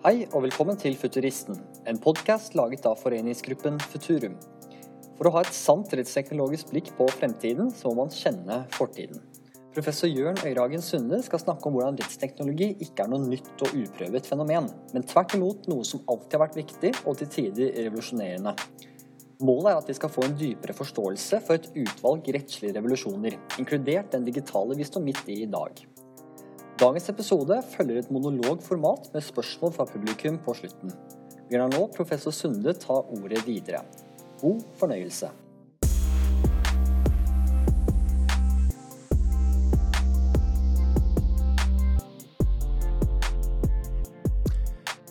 Hei og velkommen til Futuristen, en podkast laget av foreningsgruppen Futurum. For å ha et sant rettsteknologisk blikk på fremtiden, så må man kjenne fortiden. Professor Jørn Øyragen Sunde skal snakke om hvordan rettsteknologi ikke er noe nytt og uprøvet fenomen, men tvert imot noe som alltid har vært viktig og til tider revolusjonerende. Målet er at de skal få en dypere forståelse for et utvalg rettslige revolusjoner, inkludert den digitale vi står midt i i dag. Dagens episode følger et monologformat med spørsmål fra publikum på slutten. Vi lar nå professor Sunde ta ordet videre. God fornøyelse.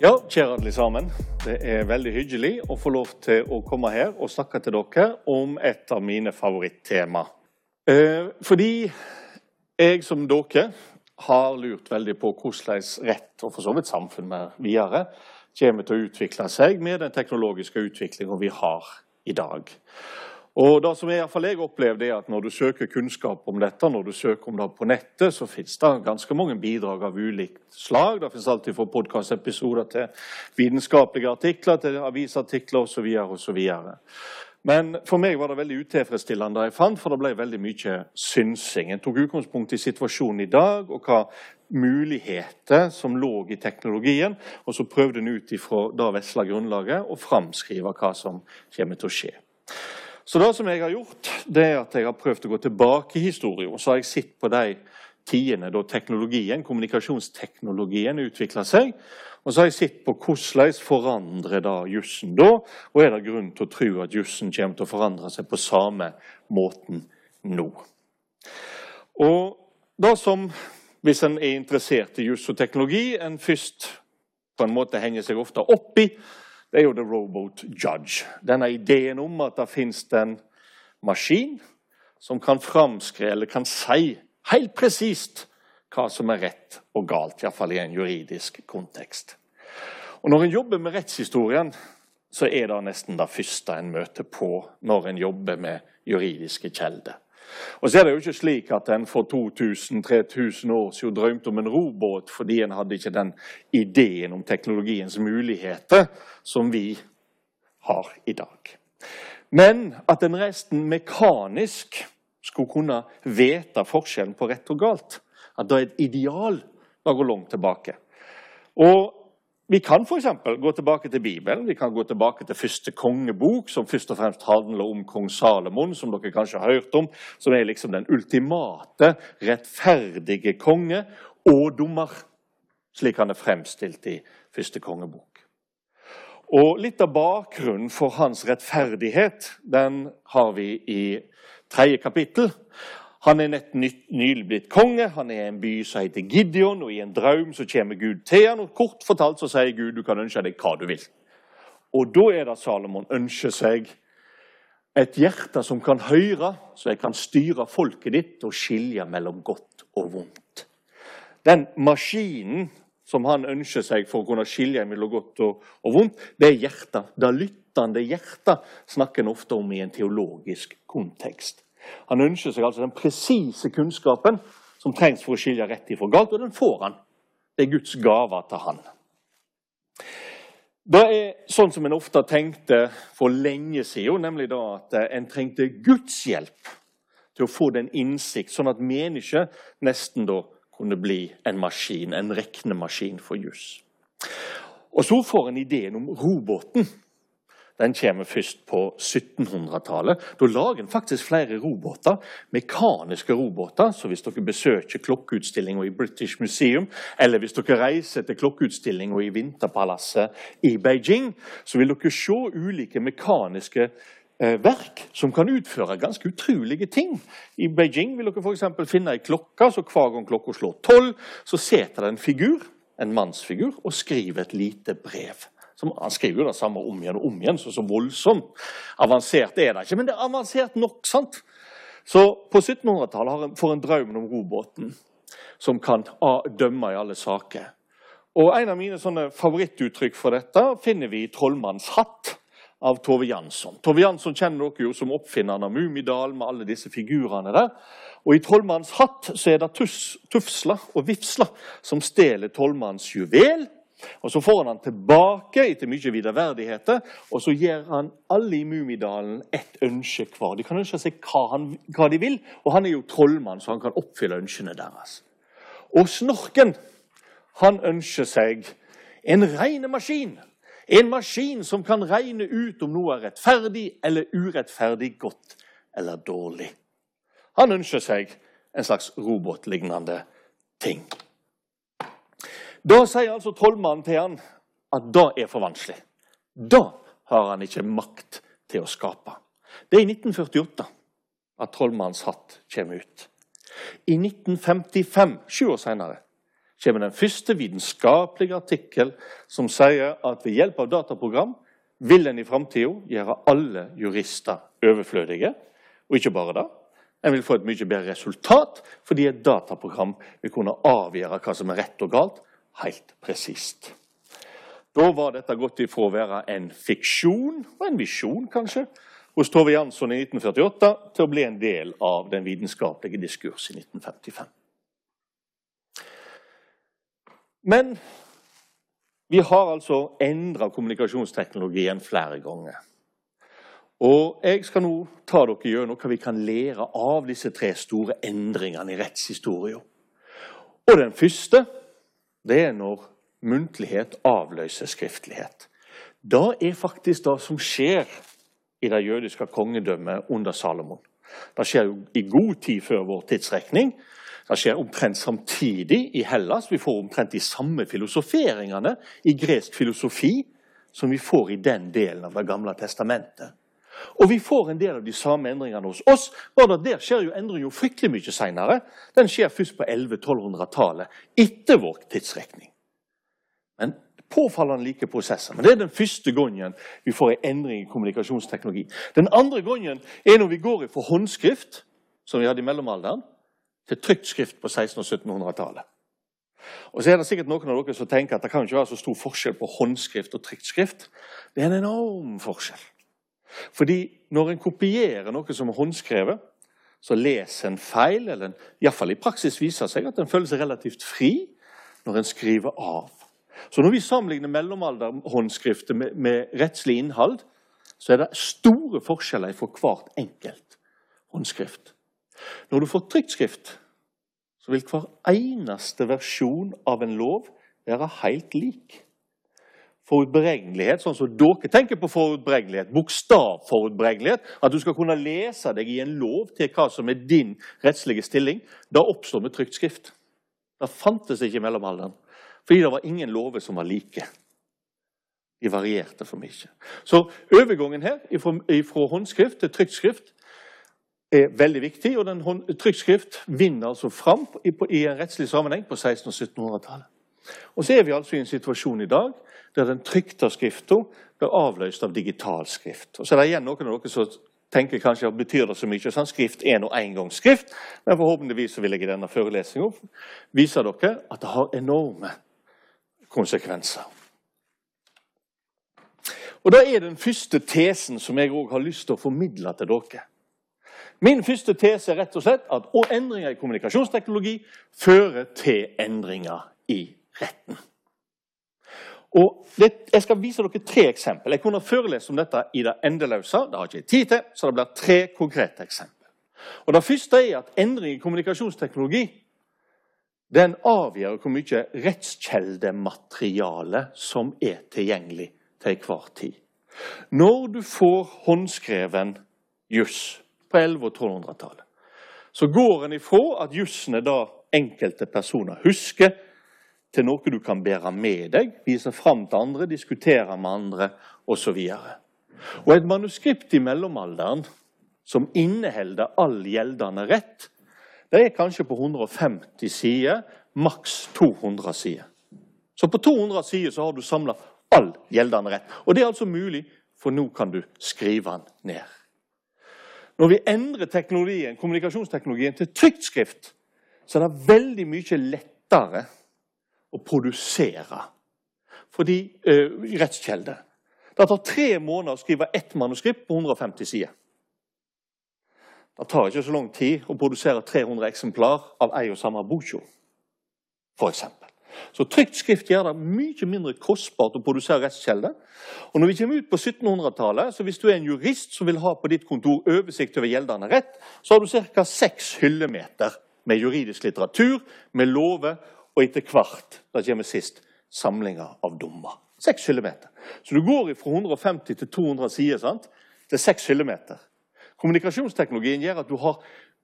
Ja, kjære alle sammen. Det er veldig hyggelig å få lov til å komme her og snakke til dere om et av mine favorittema. Eh, fordi jeg som dere har lurt veldig på hvordan rett, og for så vidt samfunnet videre, kommer til å utvikle seg med den teknologiske utviklinga vi har i dag. Og det som jeg, jeg opplevde er at Når du søker kunnskap om dette, når du søker om det på nettet, så finnes det ganske mange bidrag av ulikt slag. Det finnes alltid fra podkastepisoder til vitenskapelige artikler, til avisartikler osv. Men for meg var det veldig utilfredsstillende, jeg fant, for det ble veldig mye synsing. En tok utgangspunkt i situasjonen i dag og hva muligheter som lå i teknologien, og så prøvde en ut ifra det vesle grunnlaget å framskrive hva som kommer til å skje. Så det som jeg har gjort, det er at jeg har prøvd å gå tilbake i historien. Så har jeg sett på de tidene da teknologien, kommunikasjonsteknologien utvikla seg. Og så har jeg sett på hvordan forandrer da jussen da, og er det grunn til å tro at jussen kommer til å forandre seg på samme måten nå. Og det som, hvis en er interessert i juss og teknologi, en først på en måte henger seg ofte opp i, det er jo The Robot Judge. Denne ideen om at det fins en maskin som kan framskre, eller kan si helt presist hva som er rett og galt, iallfall i en juridisk kontekst. Og Når en jobber med rettshistorien, så er det nesten det første en møter på når en jobber med juridiske kjelder. Og så er det jo ikke slik at en for 2000-3000 år siden drømte om en robåt fordi en hadde ikke den ideen om teknologiens muligheter som vi har i dag. Men at en resten mekanisk skulle kunne vite forskjellen på rett og galt, at det er et ideal, det går langt tilbake. Og vi kan f.eks. gå tilbake til Bibelen, vi kan gå tilbake til første kongebok, som først og fremst handler om kong Salomon, som dere kanskje har hørt om, som er liksom den ultimate, rettferdige konge og dommer, slik han er fremstilt i første kongebok. Og Litt av bakgrunnen for hans rettferdighet den har vi i tredje kapittel. Han er nett nylig blitt konge, han er i en by som heter Gideon, og i en drøm så kommer Gud til han, og Kort fortalt så sier Gud du kan ønske deg hva du vil. Og da er det Salomon ønsker seg et hjerte som kan høre, så jeg kan styre folket ditt og skilje mellom godt og vondt. Den maskinen som han ønsker seg for å kunne skilje mellom godt og, og vondt, det er hjertet. Det lyttende hjertet snakker en ofte om i en teologisk kontekst. Han ønsker seg altså den presise kunnskapen som trengs for å skilje rett ifra galt, og den får han. Det er Guds gave til han. Det er sånn som en ofte tenkte for lenge siden, nemlig da at en trengte Guds hjelp til å få den innsikt, sånn at mennesket nesten da kunne bli en maskin, en regnemaskin for juss. Og så får en ideen om roboten den kommer først på 1700-tallet. Da lager en faktisk flere roboter, mekaniske roboter. Så hvis dere besøker klokkeutstillinga i British Museum, eller hvis dere reiser til klokkeutstillinga i Vinterpalasset i Beijing, så vil dere se ulike mekaniske eh, verk som kan utføre ganske utrolige ting. I Beijing vil dere f.eks. finne ei klokke, så hver gang klokka slår tolv, så sitter det en figur, en mannsfigur, og skriver et lite brev. Som, han skriver jo det samme om igjen og om igjen, så, så voldsomt avansert er det ikke. Men det er avansert nok. sant? Så på 1700-tallet får en drømmen om robåten som kan dømme i alle saker. Og En av mine favorittuttrykk for dette finner vi i 'Trollmanns hatt' av Tove Jansson. Tove Jansson kjenner dere jo som oppfinneren av Mummidalen med alle disse figurene der. Og I 'Trollmanns hatt' så er det tufsla og vifsla som stjeler trollmannens juvel Og Så får han han tilbake etter mye viderverdigheter, og så gir han alle i Mummidalen ett ønske hver. De kan ønske seg hva, han, hva, de vil, og han er jo trollmann, så han kan oppfylle ønskene deres. Og Snorken han ønsker seg en rene maskin. En maskin som kan regne ut om noe er rettferdig eller urettferdig, godt eller dårlig. Han ønsker seg en slags robotlignende ting. Da sier altså trollmannen til han at det er for vanskelig. Da har han ikke makt til å skape. Det er i 1948 at trollmannens hatt kommer ut. I 1955, sju år senere, kommer den første vitenskapelige artikkel som sier at ved hjelp av dataprogram vil en i framtida gjøre alle jurister overflødige. Og ikke bare det. En vil få et mye bedre resultat fordi et dataprogram vil kunne avgjøre hva som er rett og galt, helt presist. Da var dette gått ifra å være en fiksjon, og en visjon kanskje, hos Tove Jansson i 1948 til å bli en del av den vitenskapelige diskurs i 1955. Men vi har altså endra kommunikasjonsteknologien flere ganger. Og Jeg skal nå ta dere gjennom hva vi kan lære av disse tre store endringene i rettshistorien. Og Den første det er når muntlighet avløser skriftlighet. Da er faktisk det som skjer i det jødiske kongedømmet under Salomon. Det skjer jo i god tid før vår tidsrekning. Det skjer omtrent samtidig i Hellas. Vi får omtrent de samme filosoferingene i gresk filosofi som vi får i den delen av Det gamle testamentet. Og vi får en del av de samme endringene hos oss. Bare der skjer jo endring jo fryktelig mye seinere. Den skjer først på 1100-1200-tallet, etter vår tidsrekning. Men påfallende like prosesser. Men Det er den første gangen vi får en endring i kommunikasjonsteknologi. Den andre gangen er når vi går fra håndskrift, som vi hadde i mellomalderen, til trykt skrift på 1600- og 1700-tallet. Og så er det sikkert noen av dere som tenker at det kan ikke være så stor forskjell på håndskrift og trykt skrift. Det er en enorm forskjell. Fordi når en kopierer noe som er håndskrevet, så leser en feil, eller iallfall i praksis viser seg at en føler seg relativt fri når en skriver av. Så når vi sammenligner mellomalderhåndskrifter med, med rettslig innhold, så er det store forskjeller for hvert enkelt håndskrift. Når du får trykt skrift, så vil hver eneste versjon av en lov være helt lik. Forutberegnelighet, sånn som dere tenker på forutberegnelighet, bokstavforutberegnelighet, at du skal kunne lese deg i en lov til hva som er din rettslige stilling, da oppstår med trykt skrift. Det fantes ikke i mellomalderen, fordi det var ingen lover som var like. De varierte for mye. Så overgangen her fra håndskrift til trykt skrift er veldig viktig, og den trykkskrift vinner altså fram i en rettslig sammenheng på 1600- og 1700-tallet. Og så er vi altså i en situasjon i dag der den trykte skriften blir avløst av digital skrift. Og så er det igjen noen av dere som tenker kanskje at betyr det så mye. Sånn, skrift er nå engang skrift, men forhåpentligvis vil jeg i denne forelesninga vise dere at det har enorme konsekvenser. Og Det er den første tesen som jeg òg har lyst til å formidle til dere. Min første tese er rett og slett at endringer i kommunikasjonsteknologi fører til endringer i retten. Og det, Jeg skal vise dere tre eksempler. Jeg kunne forelest om dette i det endeløse. Det har jeg ikke tid til, så det blir tre konkrete eksempler. Og Det første er at endring i kommunikasjonsteknologi den avgjør hvor mye rettskjeldemateriale som er tilgjengelig til enhver tid. Når du får håndskreven juss på 1100- og 1200-tallet. Så går en ifra at jussen er da enkelte personer husker, til noe du kan bære med deg, vise fram til andre, diskutere med andre osv. Og, og et manuskript i mellomalderen som inneholder all gjeldende rett, det er kanskje på 150 sider, maks 200 sider. Så på 200 sider så har du samla all gjeldende rett. Og det er altså mulig, for nå kan du skrive den ned. Når vi endrer teknologien, kommunikasjonsteknologien til trygt skrift, så er det veldig mye lettere å produsere fordi eh, rettskjelde. Det tar tre måneder å skrive ett manuskript på 150 sider. Det tar ikke så lang tid å produsere 300 eksemplar av ei og samme boka, f.eks. Så trygt skrift gjør det mye mindre kostbart å produsere restkjelder. Og når vi kommer ut på 1700-tallet, så hvis du er en jurist som vil ha på ditt kontor oversikt over gjeldende rett, så har du ca. seks hyllemeter med juridisk litteratur, med lover og etter hvert, det kommer sist, samlinger av dommer. Seks hyllemeter. Så du går fra 150 til 200 sider sant? til seks hyllemeter. Kommunikasjonsteknologien gjør at du har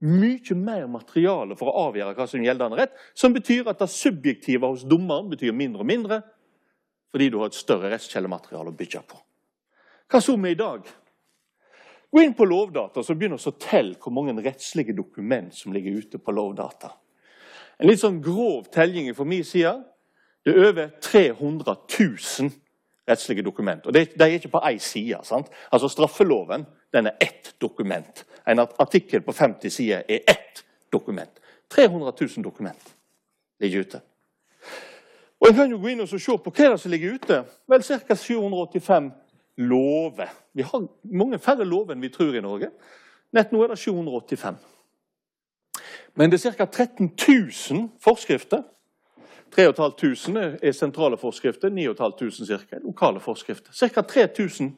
mye mer materiale for å avgjøre hva som gjelder gjeldende rett, som betyr at det subjektive hos dommeren betyr mindre og mindre, fordi du har et større restkjeldemateriale å bygge på. Hva så med i dag? Gå inn på Lovdata så begynner å telle hvor mange rettslige dokument som ligger ute på Lovdata. En litt sånn grov telling fra min side. Det er over 300 000 rettslige dokument. Og De er ikke på én side. sant? Altså Straffeloven den er ett dokument. En artikkel på 50 sider er ett dokument. 300 000 dokument ligger ute. Og Jeg kan jo gå inn og se på hva det som ligger ute. Vel, Ca. 785 lover. Vi har mange færre lover enn vi tror i Norge. Nett nå er det 785. Men det er ca. 13 000 forskrifter 3500 er sentrale forskrifter, 9500 cirka, lokale forskrifter. Ca. 3000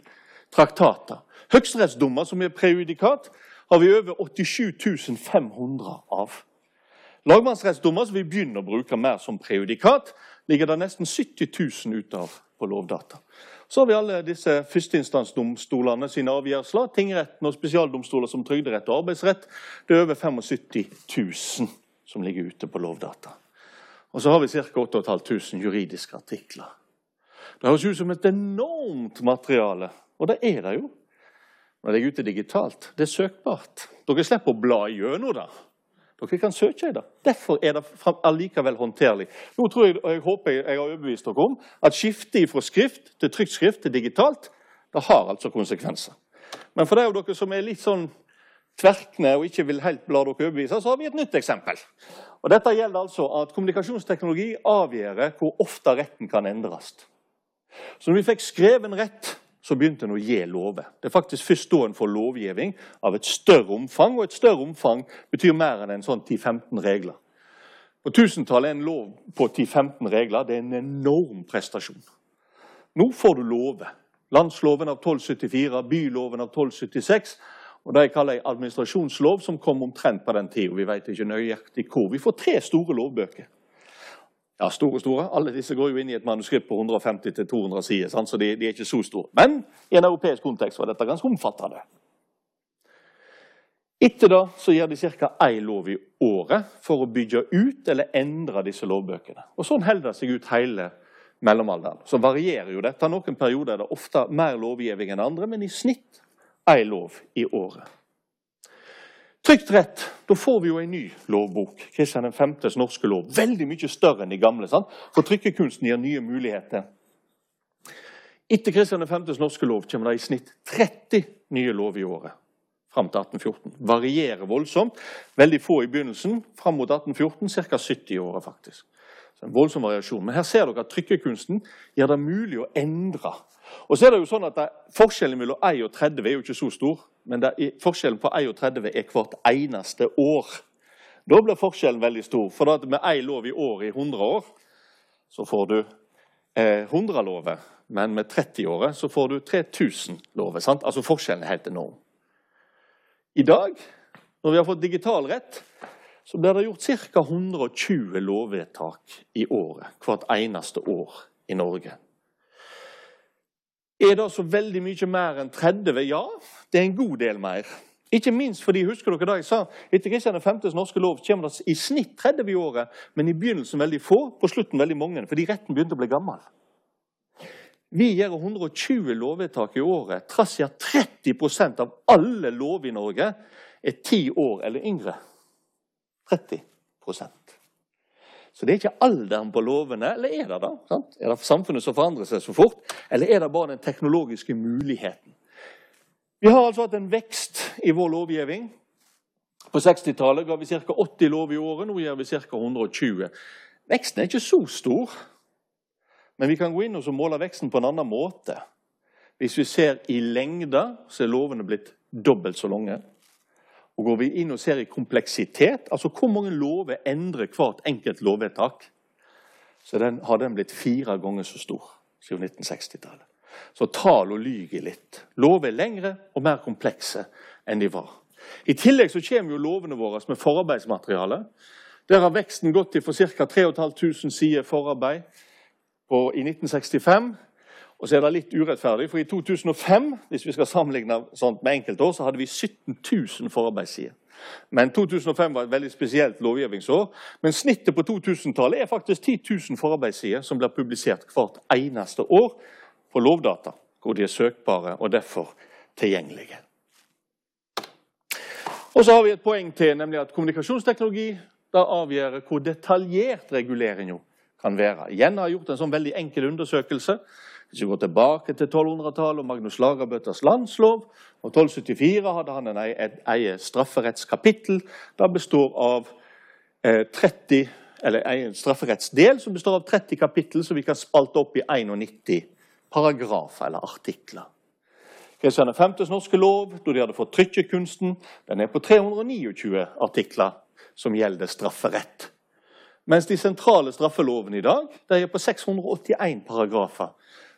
traktater. Høyesterettsdommer, som er prejudikat, har vi over 87 500 av. Lagmannsrettsdommer, som vi begynner å bruke mer som prejudikat, ligger det nesten 70 000 ut av på Lovdata. Så har vi alle disse førsteinstansdomstolene sine avgjørelser. Tingretten og spesialdomstoler som trygderett og arbeidsrett. Det er over 75 000 som ligger ute på Lovdata. Og så har vi ca. 8500 juridiske artikler. Det høres ut som et enormt materiale, og det er det jo. Når det er ute digitalt. Det er søkbart. Dere slipper å bla gjennom det. Dere kan søke i det. Derfor er det allikevel håndterlig. Nå tror jeg, og jeg håper jeg, har overbevist dere om at skiftet fra skrift til trygt skrift til digitalt det har altså konsekvenser. Men for de av dere som er litt sånn tverkne og ikke vil helt la dere overbevise, så har vi et nytt eksempel. Og Dette gjelder altså at kommunikasjonsteknologi avgjør hvor ofte retten kan endres. Så når vi fikk skreven rett, så begynte en å gi lover. Det er faktisk først da en får lovgivning av et større omfang, og et større omfang betyr mer enn en sånn 10-15 regler. På 1000-tallet er en lov på 10-15 regler det er en enorm prestasjon. Nå får du lover. Landsloven av 1274, byloven av 1276 og Det jeg kaller en administrasjonslov, som kom omtrent på den tida. Vi vet ikke nøyaktig hvor. Vi får tre store lovbøker. Ja, store store. Alle disse går jo inn i et manuskript på 150-200 sider, så de, de, er ikke så store. Men i en europeisk kontekst var dette ganske omfattende. Etter det så gjør de ca. én lov i året for å bygge ut eller endre disse lovbøkene. Og Sånn holder det seg ut hele mellomalderen. Så varierer jo dette. Noen perioder er det ofte mer lovgivning enn andre, men i snitt ei lov i året. Trygt rett, da får vi jo en ny lovbok. Kristian 5.s norske lov. Veldig mye større enn de gamle. sant? For trykkekunsten gir nye muligheter. Etter Kristian 5.s norske lov kommer det i snitt 30 nye lover i året. Fram til 1814. Varierer voldsomt. Veldig få i begynnelsen. Fram mot 1814 ca. 70 i året, faktisk. Så en voldsom variasjon. Men her ser dere at trykkekunsten gjør det mulig å endre og så er det jo sånn at det, Forskjellen mellom 1 og 30 er jo ikke så stor, men er, forskjellen på 1 og 30 er hvert eneste år. Da blir forskjellen veldig stor. For med én lov i år i 100 år, så får du eh, 100 lover. Men med 30-året så får du 3000 lover. Sant? Altså Forskjellen er helt enorm. I dag, når vi har fått digital rett, så blir det gjort ca. 120 lovvedtak i året hvert eneste år i Norge. Er det så veldig mye mer enn 30? Ja, det er en god del mer. Ikke minst fordi, husker dere da jeg sa, etter Kristian 5.s norske lov kommer det i snitt 30 i året, men i begynnelsen veldig få, på slutten veldig mange, fordi retten begynte å bli gammel. Vi gjør 120 lovvedtak i året, trass i at 30% av alle lover i Norge er ti år eller yngre. 30 så det er ikke alderen på lovene, eller er det da? Sant? Er det samfunnet som forandrer seg så fort, eller er det bare den teknologiske muligheten? Vi har altså hatt en vekst i vår lovgivning. På 60-tallet ga vi ca. 80 lov i året, nå gjør vi ca. 120. Veksten er ikke så stor, men vi kan gå inn og måle veksten på en annen måte. Hvis vi ser i lengde, så er lovene blitt dobbelt så lange. Og Går vi inn og ser i kompleksitet, altså hvor mange lover endrer hvert enkelt lovvedtak, så den, har den blitt fire ganger så stor siden 1960-tallet. Så tallene lyver litt. Lover er lengre og mer komplekse enn de var. I tillegg så kommer jo lovene våre med forarbeidsmateriale. Der har veksten gått til for ca. 3500 sider forarbeid på, i 1965. Og så er det litt urettferdig, for i 2005 hvis vi skal sammenligne sånt med enkeltår, så hadde vi 17 000 forarbeidssider. Men 2005 var et veldig spesielt lovgivningsår. Men snittet på 2000-tallet er faktisk 10 000 forarbeidssider som blir publisert hvert eneste år på Lovdata, hvor de er søkbare og derfor tilgjengelige. Og så har vi et poeng til, nemlig at kommunikasjonsteknologi da avgjør hvor detaljert reguleringen kan være. Igjen har jeg gjort en sånn veldig enkel undersøkelse. Hvis vi går tilbake til 1200-tallet og Magnus Lagerbøtters landslov og 1274 hadde han en eget strafferettskapittel. Det består av eh, 30, eller en strafferettsdel som består av 30 kapittel som vi kan spalte opp i 91 paragrafer eller artikler. Kristian 5.s norske lov, da de hadde fått trykkekunsten, den er på 329 artikler som gjelder strafferett. Mens de sentrale straffelovene i dag de er på 681 paragrafer.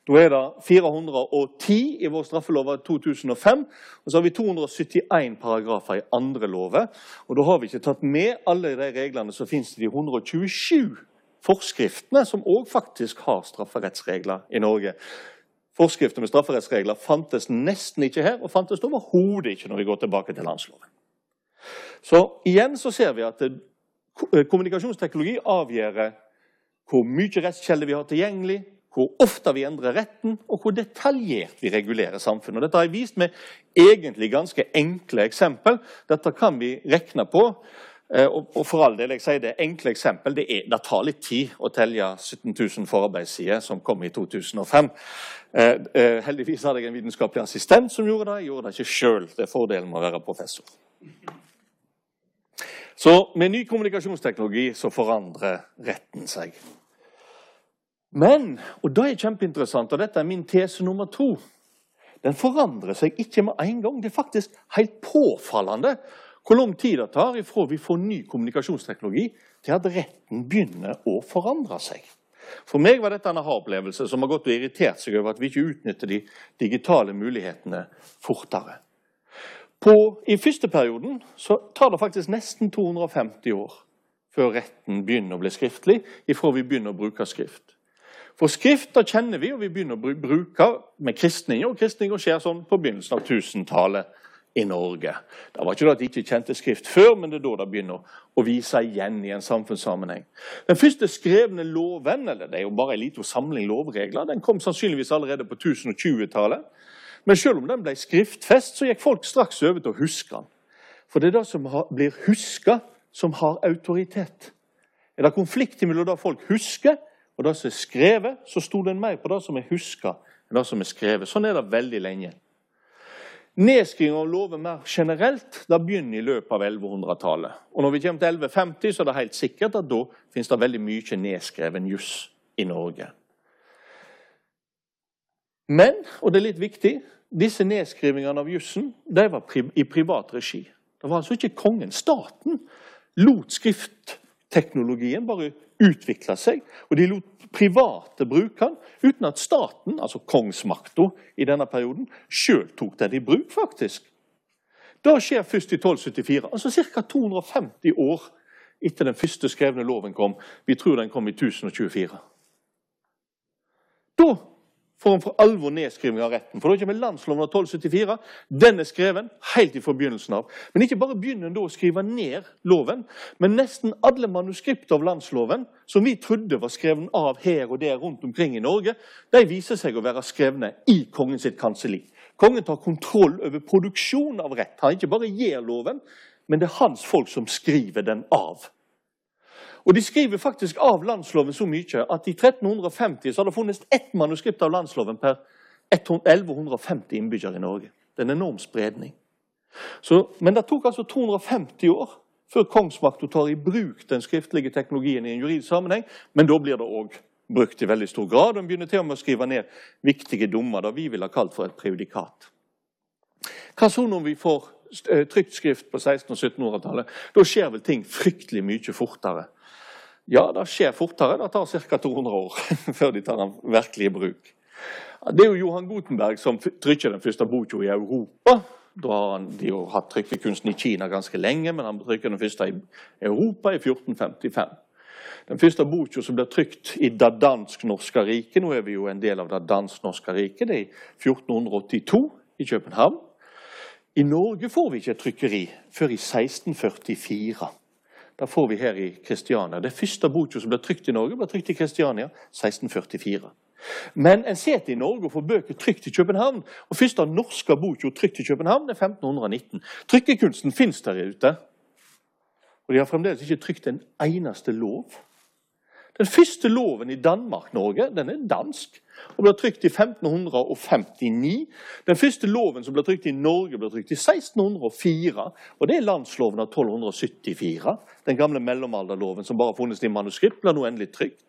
Da er det 410 i vår straffelov av 2005, og så har vi 271 paragrafer i andre lover. Og Da har vi ikke tatt med alle de reglene som finnes i de 127 forskriftene, som òg faktisk har strafferettsregler i Norge. Forskrifter med strafferettsregler fantes nesten ikke her, og fantes overhodet ikke når vi går tilbake til landsloven. Så igjen så ser vi at eh, kommunikasjonsteknologi avgjør hvor mye rettskjelder vi har tilgjengelig, hvor ofte vi endrer retten, og hvor detaljert vi regulerer samfunnet. Dette har jeg vist med egentlig ganske enkle eksempel. Dette kan vi regne på. Eh, og for all del, jeg sier det enkle eksempel, det, er, det tar litt tid å telle 17 000 forarbeidssider som kom i 2005. Eh, eh, heldigvis hadde jeg en vitenskapelig assistent som gjorde det. Jeg gjorde det ikke sjøl. Det er fordelen med å være professor. Så med ny kommunikasjonsteknologi så forandrer retten seg. Men, og det er kjempeinteressant, og dette er min tese nummer to Den forandrer seg ikke med en gang. Det er faktisk helt påfallende hvor lang tid det tar ifra vi får ny kommunikasjonsteknologi, til at retten begynner å forandre seg. For meg var dette en aha-opplevelse som har gått og irritert seg over at vi ikke utnytter de digitale mulighetene fortere. På, I første perioden så tar det faktisk nesten 250 år før retten begynner å bli skriftlig, ifra vi begynner å bruke skrift. For Skrifta kjenner vi, og vi begynner å bruke med kristninger. Og kristninga skjer sånn på begynnelsen av 1000-tallet i Norge. Det var ikke det at de ikke kjente Skrift før, men det er da det begynner å vise igjen i en samfunnssammenheng. Den første skrevne loven, eller det er jo bare en liten samling lovregler, den kom sannsynligvis allerede på 1020-tallet. Men selv om den ble skriftfest, så gikk folk straks over til å huske den. For det er det som blir huska, som har autoritet. Er det konflikt mellom det folk husker, og det som er skrevet, så stoler en mer på det som er huska, enn det som er skrevet. Sånn er det veldig lenge. Nedskriving av lover mer generelt det begynner i løpet av 1100-tallet. Og Når vi kommer til 1150, så er det helt sikkert at da finnes det veldig mye nedskreven juss i Norge. Men, og det er litt viktig, disse nedskrivingene av jussen de var i privat regi. Det var altså ikke kongen. Staten lot skriftteknologien bare utvikla seg, og de lot private bruke den uten at staten, altså kongsmakta i denne perioden, sjøl tok den i bruk, faktisk. Det skjer først i 1274, altså ca. 250 år etter den første skrevne loven kom. Vi tror den kom i 1024. Da en for alvor nedskriving av retten. For da kommer landsloven av 1274. Den er skreven helt fra begynnelsen av. Men ikke bare begynner en da å skrive ned loven, men nesten alle manuskripter av landsloven som vi trodde var skrevet av her og der rundt omkring i Norge, de viser seg å være skrevne i kongens kanselli. Kongen tar kontroll over produksjon av rett. Han ikke bare gir loven, men det er hans folk som skriver den av. Og De skriver faktisk av landsloven så mye at i 1350 så har det funnes ett manuskript av landsloven per 1150 innbyggere i Norge. Det er en enorm spredning. Så, men det tok altså 250 år før kongsmakta tar i bruk den skriftlige teknologien i en juridisk sammenheng. Men da blir det òg brukt i veldig stor grad. En begynner til og med å skrive ned viktige dommer, det vi ville ha kalt for et prejudikat. Hva så når vi får eh, trykt skrift på 1600- og 1700-tallet? Da skjer vel ting fryktelig mye fortere. Ja, det skjer fortere. Det tar ca. 200 år før de tar den virkelig i bruk. Det er jo Johan Gutenberg som trykker den første boka i Europa. Da har de jo hatt trykkekunsten i Kina ganske lenge, men han trykker den første i Europa i 1455. Den første boka som ble trykt i det dansk-norske riket Nå er vi jo en del av det dansk-norske riket. Det er i 1482 i København. I Norge får vi ikke et trykkeri før i 1644. Da får vi her i Kristiania. Det første boka som ble trykt i Norge, ble trykt i Kristiania 1644. Men en sitter i Norge og får bøker trykt i København. Og første norske boka trykt i København er 1519. Trykkekunsten fins der ute. Og de har fremdeles ikke trykt en eneste lov. Den første loven i Danmark-Norge den er dansk og ble trykt i 1559. Den første loven som ble trykt i Norge, ble trykt i 1604. Og det er landsloven av 1274. Den gamle mellomalderloven som bare funnes i manuskript, ble nå endelig trykt.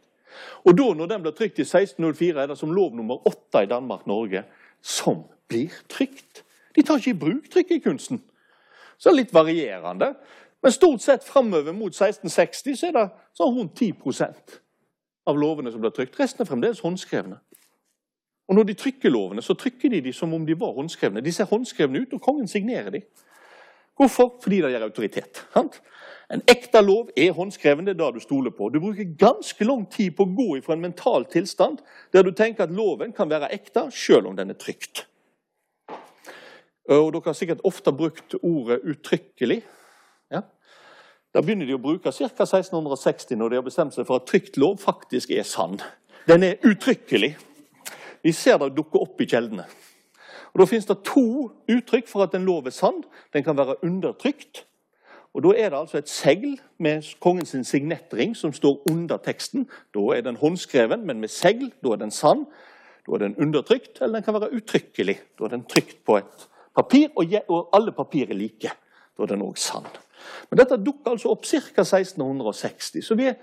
Og da, når den blir trykt i 1604, er det som lov nummer åtte i Danmark-Norge som blir trykt. De tar ikke i bruk trykkekunsten. Så det er litt varierende. Men stort sett framover mot 1660 så er det sånn rundt 10% av lovene som blir trykt. Resten er fremdeles håndskrevne. Og når de trykker lovene, så trykker de de som om de var håndskrevne. De ser håndskrevne ut, og kongen signerer de. Hvorfor? Fordi det gir autoritet. Sant? En ekte lov er håndskreven. Det er det du stoler på. Du bruker ganske lang tid på å gå ifra en mental tilstand der du tenker at loven kan være ekte, selv om den er trygt. Og Dere har sikkert ofte brukt ordet 'uttrykkelig'. Ja. Da begynner de å bruke ca. 1660, når de har bestemt seg for at trygt lov faktisk er sann. Den er uttrykkelig. Vi ser det dukke opp i kjeldene. Og Da finnes det to uttrykk for at en lov er sann. Den kan være undertrykt, og Da er det altså et segl med kongens signettring som står under teksten. Da er den håndskreven, men med segl. Da er den sann. Da er den undertrykt, eller den kan være uttrykkelig. Da er den trykt på et papir, og alle papir er like. Da er den òg sann. Men dette dukker altså opp ca. 1660, så vi er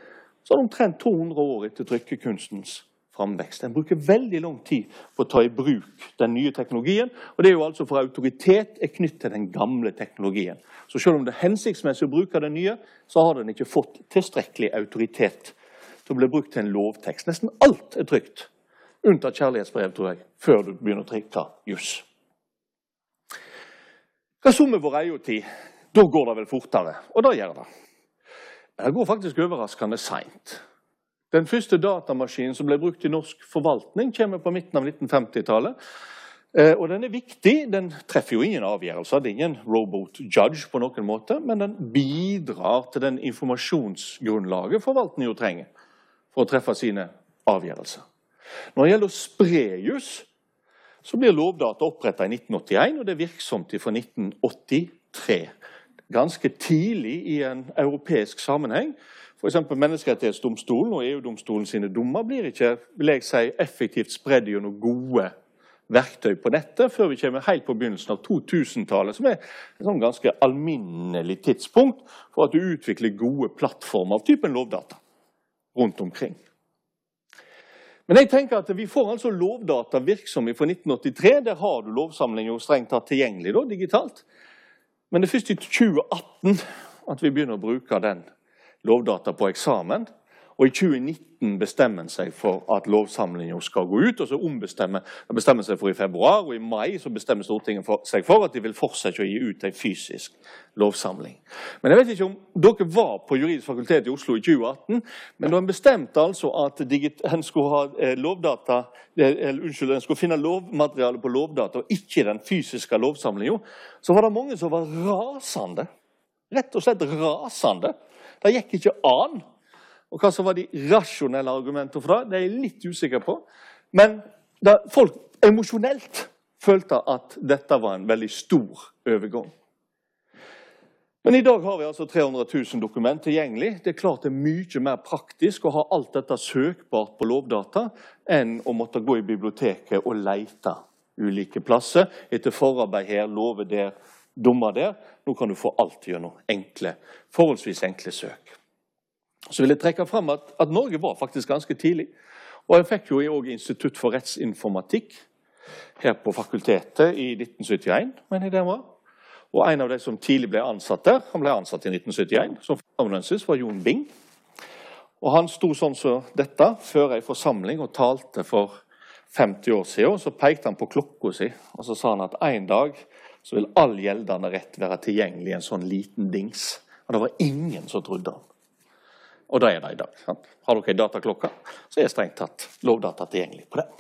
sånn omtrent 200 år etter trykkekunstens framvekst. En bruker veldig lang tid på å ta i bruk den nye teknologien. og det er jo altså For autoritet er knyttet til den gamle teknologien. Så selv om det er hensiktsmessig å bruke den nye, så har den ikke fått tilstrekkelig autoritet til å bli brukt til en lovtekst. Nesten alt er trygt, unntatt kjærlighetsbrev, tror jeg, før du begynner å trykke juss. Hva så med vår eiotid? tid? Da går det vel fortere. Og det gjør det. Det går faktisk overraskende seint. Den første datamaskinen som ble brukt i norsk forvaltning, kommer på midten av 1950-tallet. Eh, og Den er viktig. Den treffer jo ingen avgjørelser. Det er ingen robot judge på noen måte, men den bidrar til den informasjonsgrunnlaget forvaltningen jo trenger for å treffe sine avgjørelser. Når det gjelder sprejus, så blir Lovdata oppretta i 1981, og det er virksomt fra 1983. Ganske tidlig i en europeisk sammenheng. F.eks. Menneskerettighetsdomstolen og EU-domstolen sine dommer blir ikke vil jeg si, effektivt spredd gjennom gode verktøy på nettet før vi kommer helt på begynnelsen av 2000-tallet, som er et sånn ganske alminnelig tidspunkt for at du utvikler gode plattformer av typen lovdata rundt omkring. Men jeg tenker at vi får altså lovdata virksomme fra 1983. Der har du lovsamling strengt tatt tilgjengelig da, digitalt. Men det er først i 2018 at vi begynner å bruke den lovdata på eksamen. Og i 2019 bestemmer en seg for at lovsamlingen skal gå ut. og så ombestemmer bestemmer seg for i februar, og i mai så bestemmer Stortinget for, seg for at de vil fortsette å gi ut en fysisk lovsamling. Men jeg vet ikke om dere var på Juridisk fakultet i Oslo i 2018. Men da en bestemte altså at en skulle, eh, lovdata, eller, unnskyld, en skulle finne lovmateriale på lovdata og ikke den fysiske lovsamlinga, så var det mange som var rasende. Rett og slett rasende det gikk ikke an. Og Hva som var de rasjonelle argumentene for det, det er jeg litt usikker på. Men da folk emosjonelt følte at dette var en veldig stor overgang. Men i dag har vi altså 300 000 dokument tilgjengelig. Det er klart det er mye mer praktisk å ha alt dette søkbart på Lovdata enn å måtte gå i biblioteket og lete ulike plasser etter forarbeid her, love der, dommer der. Nå kan du få alt gjennom enkle, forholdsvis enkle søk. Så vil jeg trekke fram at, at Norge var faktisk ganske tidlig. Og jeg fikk jo òg Institutt for rettsinformatikk her på fakultetet i 1971. mener jeg det var. Og en av de som tidlig ble ansatt der, han ble ansatt i 1971 som førsteamanuensis, var Jon Bing. Og Han sto sånn som dette før ei forsamling og talte for 50 år siden. Så pekte han på klokka si og så sa han at en dag så vil all gjeldende rett være tilgjengelig i en sånn liten dings. Og det var ingen som trodde han. Og det er det i dag. Sant? Har dere ei dataklokke, så er strengt tatt lovdata tilgjengelig på den.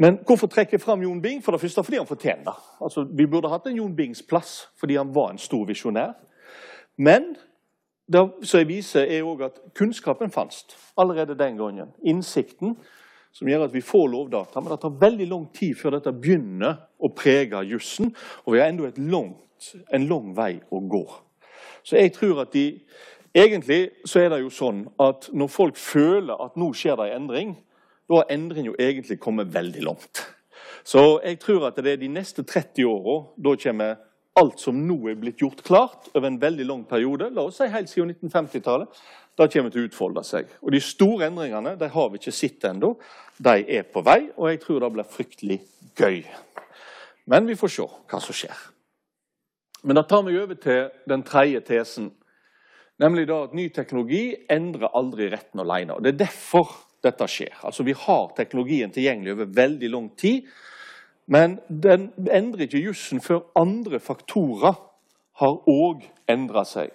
Men hvorfor trekker jeg fram Jon Bing? For det første fordi han fortjener det. Altså, vi burde hatt en Jon Bings plass fordi han var en stor visjonær. Men det som jeg viser, er òg at kunnskapen fantes allerede den gangen. Innsikten som gjør at vi får lovdata. Men det tar veldig lang tid før dette begynner å prege jussen. Og vi har ennå en lang vei å gå. Så jeg tror at de Egentlig så er det jo sånn at når folk føler at nå skjer det en endring, da har endringen jo egentlig kommet veldig langt. Så jeg tror at det er de neste 30 åra da kommer alt som nå er blitt gjort klart over en veldig lang periode, la oss si helt siden 1950-tallet, da kommer til å utfolde seg. Og De store endringene de har vi ikke sett ennå. De er på vei, og jeg tror det blir fryktelig gøy. Men vi får se hva som skjer. Men da tar vi over til den tredje tesen, nemlig da at ny teknologi endrer aldri retten alene. Og Det er derfor dette skjer. Altså Vi har teknologien tilgjengelig over veldig lang tid, men den endrer ikke jussen før andre faktorer har òg endra seg.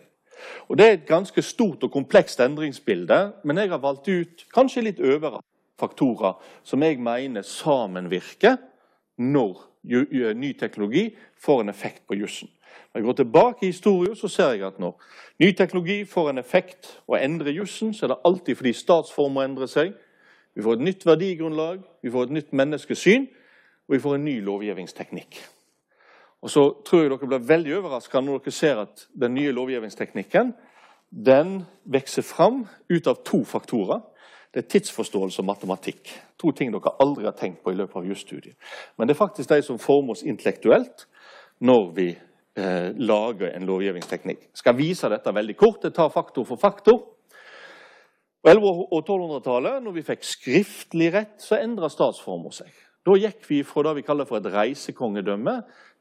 Og Det er et ganske stort og komplekst endringsbilde, men jeg har valgt ut kanskje litt øvre faktorer som jeg mener sammenvirker når ny teknologi får en effekt på jussen. Når jeg går tilbake i historien, så ser jeg at når ny teknologi får en effekt og endrer jussen, så er det alltid fordi statsformer endrer seg. Vi får et nytt verdigrunnlag, vi får et nytt menneskesyn, og vi får en ny lovgivningsteknikk. Og så tror jeg dere blir veldig overraska når dere ser at den nye lovgivningsteknikken den vokser fram ut av to faktorer. Det er tidsforståelse og matematikk. To ting dere aldri har tenkt på i løpet av jusstudiet. Men det er faktisk de som former oss intellektuelt når vi eh, lager en lovgivningsteknikk. Jeg skal vise dette veldig kort. Det tar faktor for faktor. På 1100- og 1200-tallet, når vi fikk skriftlig rett, så endra statsformer seg. Da gikk vi fra det vi kaller for et reisekongedømme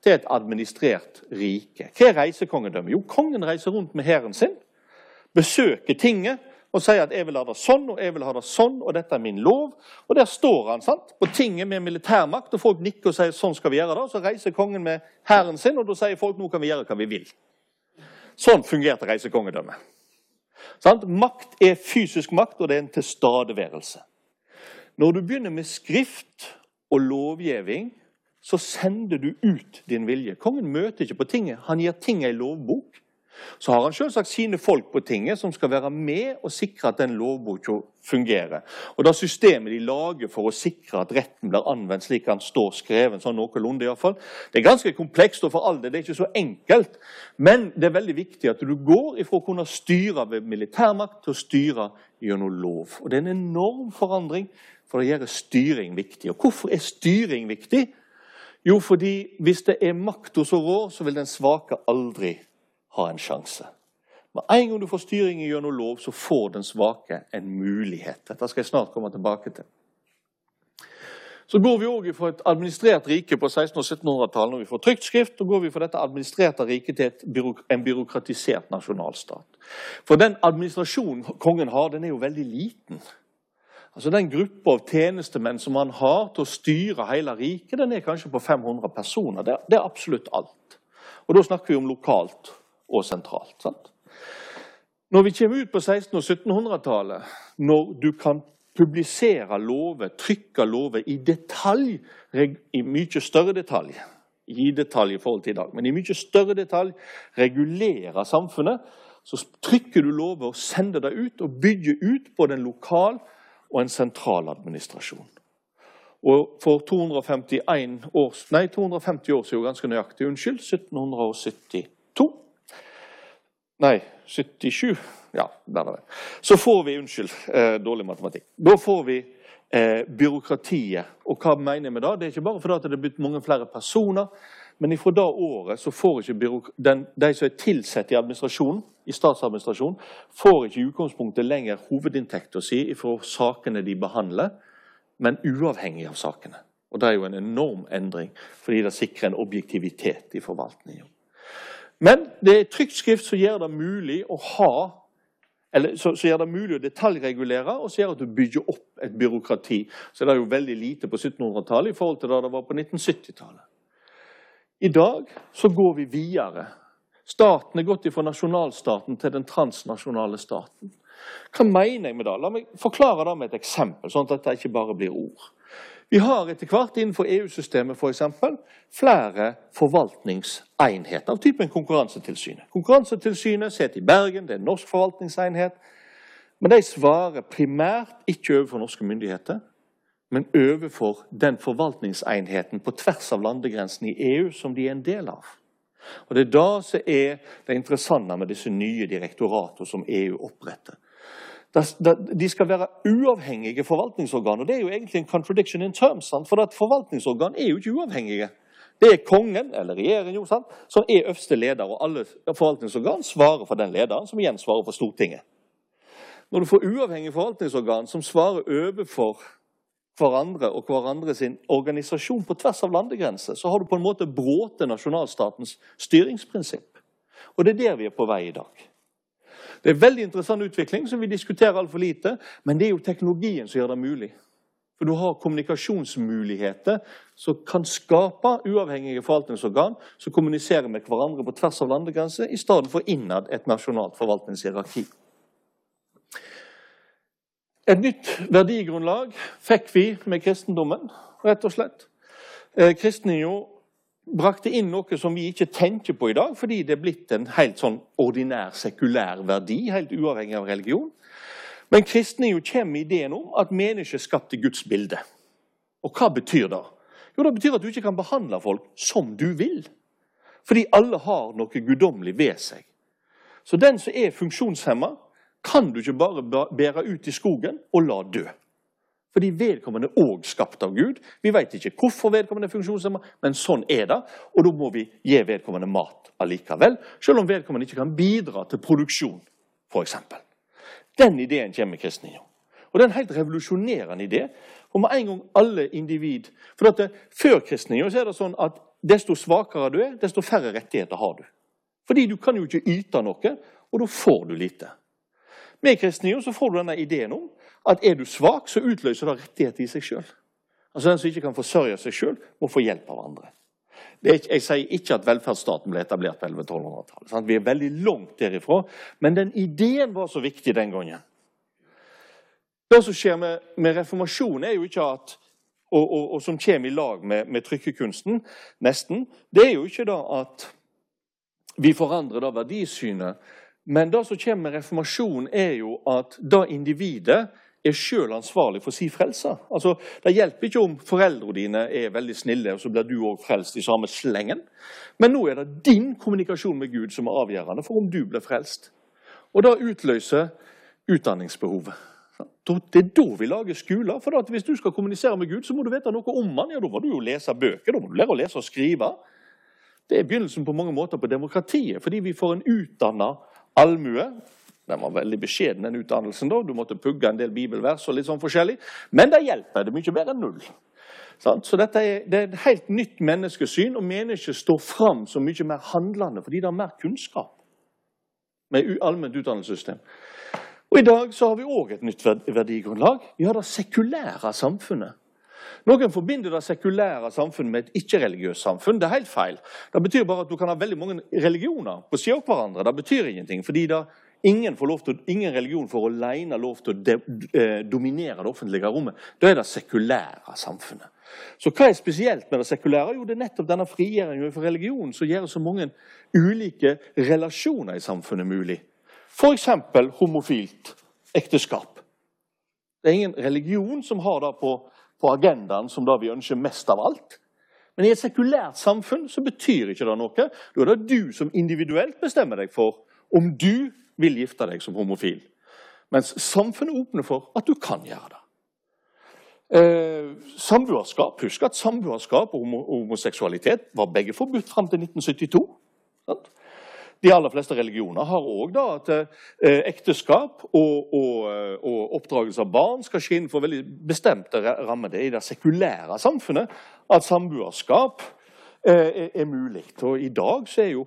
til et administrert rike. Hva er reisekongedømme? Jo, kongen reiser rundt med hæren sin, besøker tinget og sier at 'jeg vil ha det sånn og jeg vil ha det sånn', og 'dette er min lov'. Og Der står han sant, på tinget med militærmakt, og folk nikker og sier 'sånn skal vi gjøre det'. Så reiser kongen med hæren sin, og da sier folk 'nå kan vi gjøre hva vi vil'. Sånn fungerte reisekongedømmet. Sånn? Makt er fysisk makt, og det er en tilstedeværelse. Når du begynner med skrift og lovgivning, så sender du ut din vilje. Kongen møter ikke på tinget. Han gir tinget ei lovbok. Så har han selvsagt sine folk på tinget som skal være med og sikre at den lovboka fungerer. Og det systemet de lager for å sikre at retten blir anvendt slik han står skreven, sånn noenlunde iallfall, det er ganske komplekst og for all det, det er ikke så enkelt. Men det er veldig viktig at du går ifra å kunne styre ved militærmakt til å styre gjennom lov. Og det er en enorm forandring for det gjør styring viktig. Og hvorfor er styring viktig? Jo, fordi hvis det er makta som rår, så vil den svake aldri ha en sjanse. Med en gang du får styring gjennom lov, så får den svake en mulighet. Dette skal jeg snart komme tilbake til. Så går vi også fra et administrert rike på 1600- og 1700-tallet når vi får trygt skrift, og går vi fra dette administrerte riket til en byråkratisert nasjonalstat. For den administrasjonen kongen har, den er jo veldig liten. Altså Den gruppa av tjenestemenn som han har til å styre hele riket, den er kanskje på 500 personer. Det er, det er absolutt alt. Og da snakker vi om lokalt og sentralt. sant? Når vi kommer ut på 1600- og 1700-tallet, når du kan publisere lover, trykke lover i detalj, i mye større detalj i detalj i forhold til i dag, men i mye større detalj regulere samfunnet, så trykker du lover og sender det ut og bygger ut både en lokal og en sentral administrasjon. Og for 251 år, nei, 250 år siden, ganske nøyaktig, unnskyld, 1772 Nei, 77 Ja, der er det. Så får vi Unnskyld, eh, dårlig matematikk. Da får vi eh, byråkratiet. Og hva mener jeg med det? Det er ikke bare fordi det er blitt mange flere personer. Men ifra da året så får ikke den, de som er tilsatt i administrasjonen, i statsadministrasjonen, får ikke i utgangspunktet lenger hovedinntekta si ifra sakene de behandler, men uavhengig av sakene. Og Det er jo en enorm endring, fordi det sikrer en objektivitet i forvaltningen. Men det er trygt skrift som gjør det mulig å ha eller, så, så, gjør det mulig å detaljregulere, og så gjør at du bygger opp et byråkrati. Så det er jo veldig lite på 1700-tallet i forhold til da det var på 1970-tallet. I dag så går vi videre. Staten er gått fra nasjonalstaten til den transnasjonale staten. Hva mener jeg med det? La meg forklare det med et eksempel, sånn at dette ikke bare blir ord. Vi har etter hvert innenfor EU-systemet for eksempel, flere forvaltningsenheter av typen Konkurransetilsynet. Konkurransetilsynet sitter i Bergen, det er en norsk forvaltningsenhet. Men de svarer primært ikke overfor norske myndigheter, men overfor den forvaltningsenheten på tvers av landegrensen i EU som de er en del av. Og Det er det som er det interessante med disse nye direktoratene som EU oppretter. De skal være uavhengige forvaltningsorgan. og Det er jo egentlig en contradiction in terms. For at forvaltningsorgan er jo ikke uavhengige. Det er kongen, eller regjeringen, som er øverste leder. Og alle forvaltningsorgan svarer for den lederen, som igjen svarer for Stortinget. Når du får uavhengige forvaltningsorgan som svarer overfor hverandre og hverandre sin organisasjon på tvers av landegrenser, så har du på en måte bråte nasjonalstatens styringsprinsipp. Og det er der vi er på vei i dag. Det er en veldig interessant utvikling som vi diskuterer altfor lite, men det er jo teknologien som gjør det mulig. For Du har kommunikasjonsmuligheter som kan skape uavhengige forvaltningsorgan som kommuniserer med hverandre på tvers av landegrenser, i stedet for innad et nasjonalt forvaltningshierarki. Et nytt verdigrunnlag fikk vi med kristendommen, rett og slett. Eh, jo brakte inn noe som vi ikke tenker på i dag, fordi det er blitt en helt sånn ordinær, sekulær verdi, helt uavhengig av religion. Men kristne jo kommer med ideen om at mennesket er skapt i Guds bilde. Og hva betyr det? Jo, Det betyr at du ikke kan behandle folk som du vil. Fordi alle har noe guddommelig ved seg. Så den som er funksjonshemma, kan du ikke bare bære ut i skogen og la dø. Fordi vedkommende er òg skapt av Gud. Vi vet ikke hvorfor vedkommende er funksjonshemma, men sånn er det. Og da må vi gi vedkommende mat allikevel, selv om vedkommende ikke kan bidra til produksjon, f.eks. Den ideen kommer kristne om. Og Det er en helt revolusjonerende idé. Og med en gang alle individ For at det, Før kristninga er det sånn at desto svakere du er, desto færre rettigheter har du. Fordi du kan jo ikke yte noe, og da får du lite. Med kristninga får du denne ideen om at er du svak, så utløser det rettigheter i seg sjøl. Altså Den som ikke kan forsørge seg sjøl, må få hjelp av andre. Ikke, jeg sier ikke at velferdsstaten ble etablert på 1100-1200-tallet. Vi er veldig langt derifra. Men den ideen var så viktig den gangen. Det som skjer med, med reformasjonen, er jo ikke at og, og, og, som kommer i lag med, med trykkekunsten, nesten, det er jo ikke da at vi forandrer da verdisynet. Men det som kommer med reformasjonen, er jo at da individet er sjøl ansvarlig for sin frelse. Altså, det hjelper ikke om foreldrene dine er veldig snille, og så blir du òg frelst i samme slengen. Men nå er det din kommunikasjon med Gud som er avgjørende for om du blir frelst. Og det utløser utdanningsbehovet. Det er da vi lager skoler. For hvis du skal kommunisere med Gud, så må du vite noe om han. Ja, Da må du jo lese bøker, da må du lære å lese og skrive. Det er begynnelsen på mange måter på demokratiet, fordi vi får en utdanna allmue den var veldig beskjeden, den utdannelsen. da. Du måtte pugge en del bibelvers og litt sånn forskjellig. Men det hjelper. Det er mye bedre enn null. Så dette er, det er et helt nytt menneskesyn, og mennesket står fram som mye mer handlende fordi det har mer kunnskap med allment utdannelsessystem. Og I dag så har vi òg et nytt verdigrunnlag. Vi har det sekulære samfunnet. Noen forbinder det sekulære samfunnet med et ikke-religiøst samfunn. Det er helt feil. Det betyr bare at du kan ha veldig mange religioner på siden av hverandre. Det betyr ingenting, fordi det Ingen, til, ingen, religion får alene lov til å de, eh, dominere det offentlige rommet. Da er det sekulære samfunnet. Så hva er spesielt med det sekulære? Jo, det er nettopp denne frigjøringen for religion som gjør så mange ulike relasjoner i samfunnet mulig. F.eks. homofilt ekteskap. Det er ingen religion som har det på, på agendaen som det vi ønsker mest av alt. Men i et sekulært samfunn så betyr ikke det noe. Da er det du som individuelt bestemmer deg for om du vil gifte deg som homofil. Mens samfunnet åpner for at du kan gjøre det. Eh, samboerskap, Husk at samboerskap og homoseksualitet var begge forbudt fram til 1972. Sant? De aller fleste religioner har òg at eh, ekteskap og, og, eh, og, oppdragelse av barn skal skje innenfor veldig bestemte rammer. Det er i det sekulære samfunnet at samboerskap eh, er, er mulig. Og I dag er jo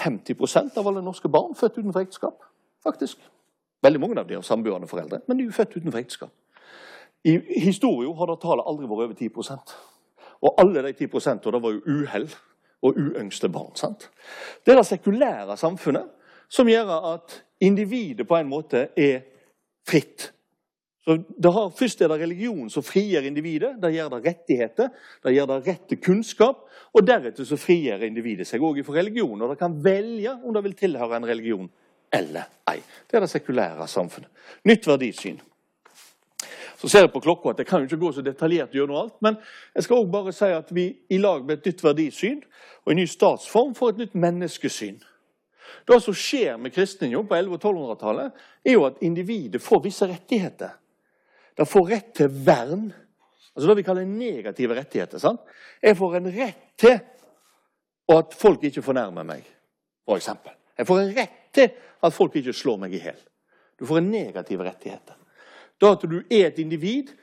50% av alle norske barn født utenfor ekteskap faktisk. Veldig mange av de har samboende foreldre, men de er jo født utenfor ekteskap. I historien har det tallet aldri vært over 10% Og alle de 10 det var jo uhell og uønskede barn. sant? Det er det sekulære samfunnet som gjør at individet på en måte er fritt. Har, Først er det religion som frigjør individet. Det gjør det rettigheter, det gjør det rett til kunnskap. Og deretter så frigjør individet seg òg fra religion. Og det kan velge om det vil tilhøre en religion eller ei. Det er det sekulære samfunnet. Nytt verdisyn. Så ser jeg på klokka at jeg kan jo ikke gå så detaljert gjennom alt. Men jeg skal også bare si at vi i lag med et nytt verdisyn og en ny statsform får et nytt menneskesyn. Det som skjer med kristninga på 1100- og 1200-tallet, er jo at individet får visse rettigheter. Det får rett til vern. Altså det vi kaller negative rettigheter. sant? Jeg får en rett til at folk ikke fornærmer meg, f.eks. Jeg får en rett til at folk ikke slår meg i hjel. Du får en negativ rettighet. Da at du er et individ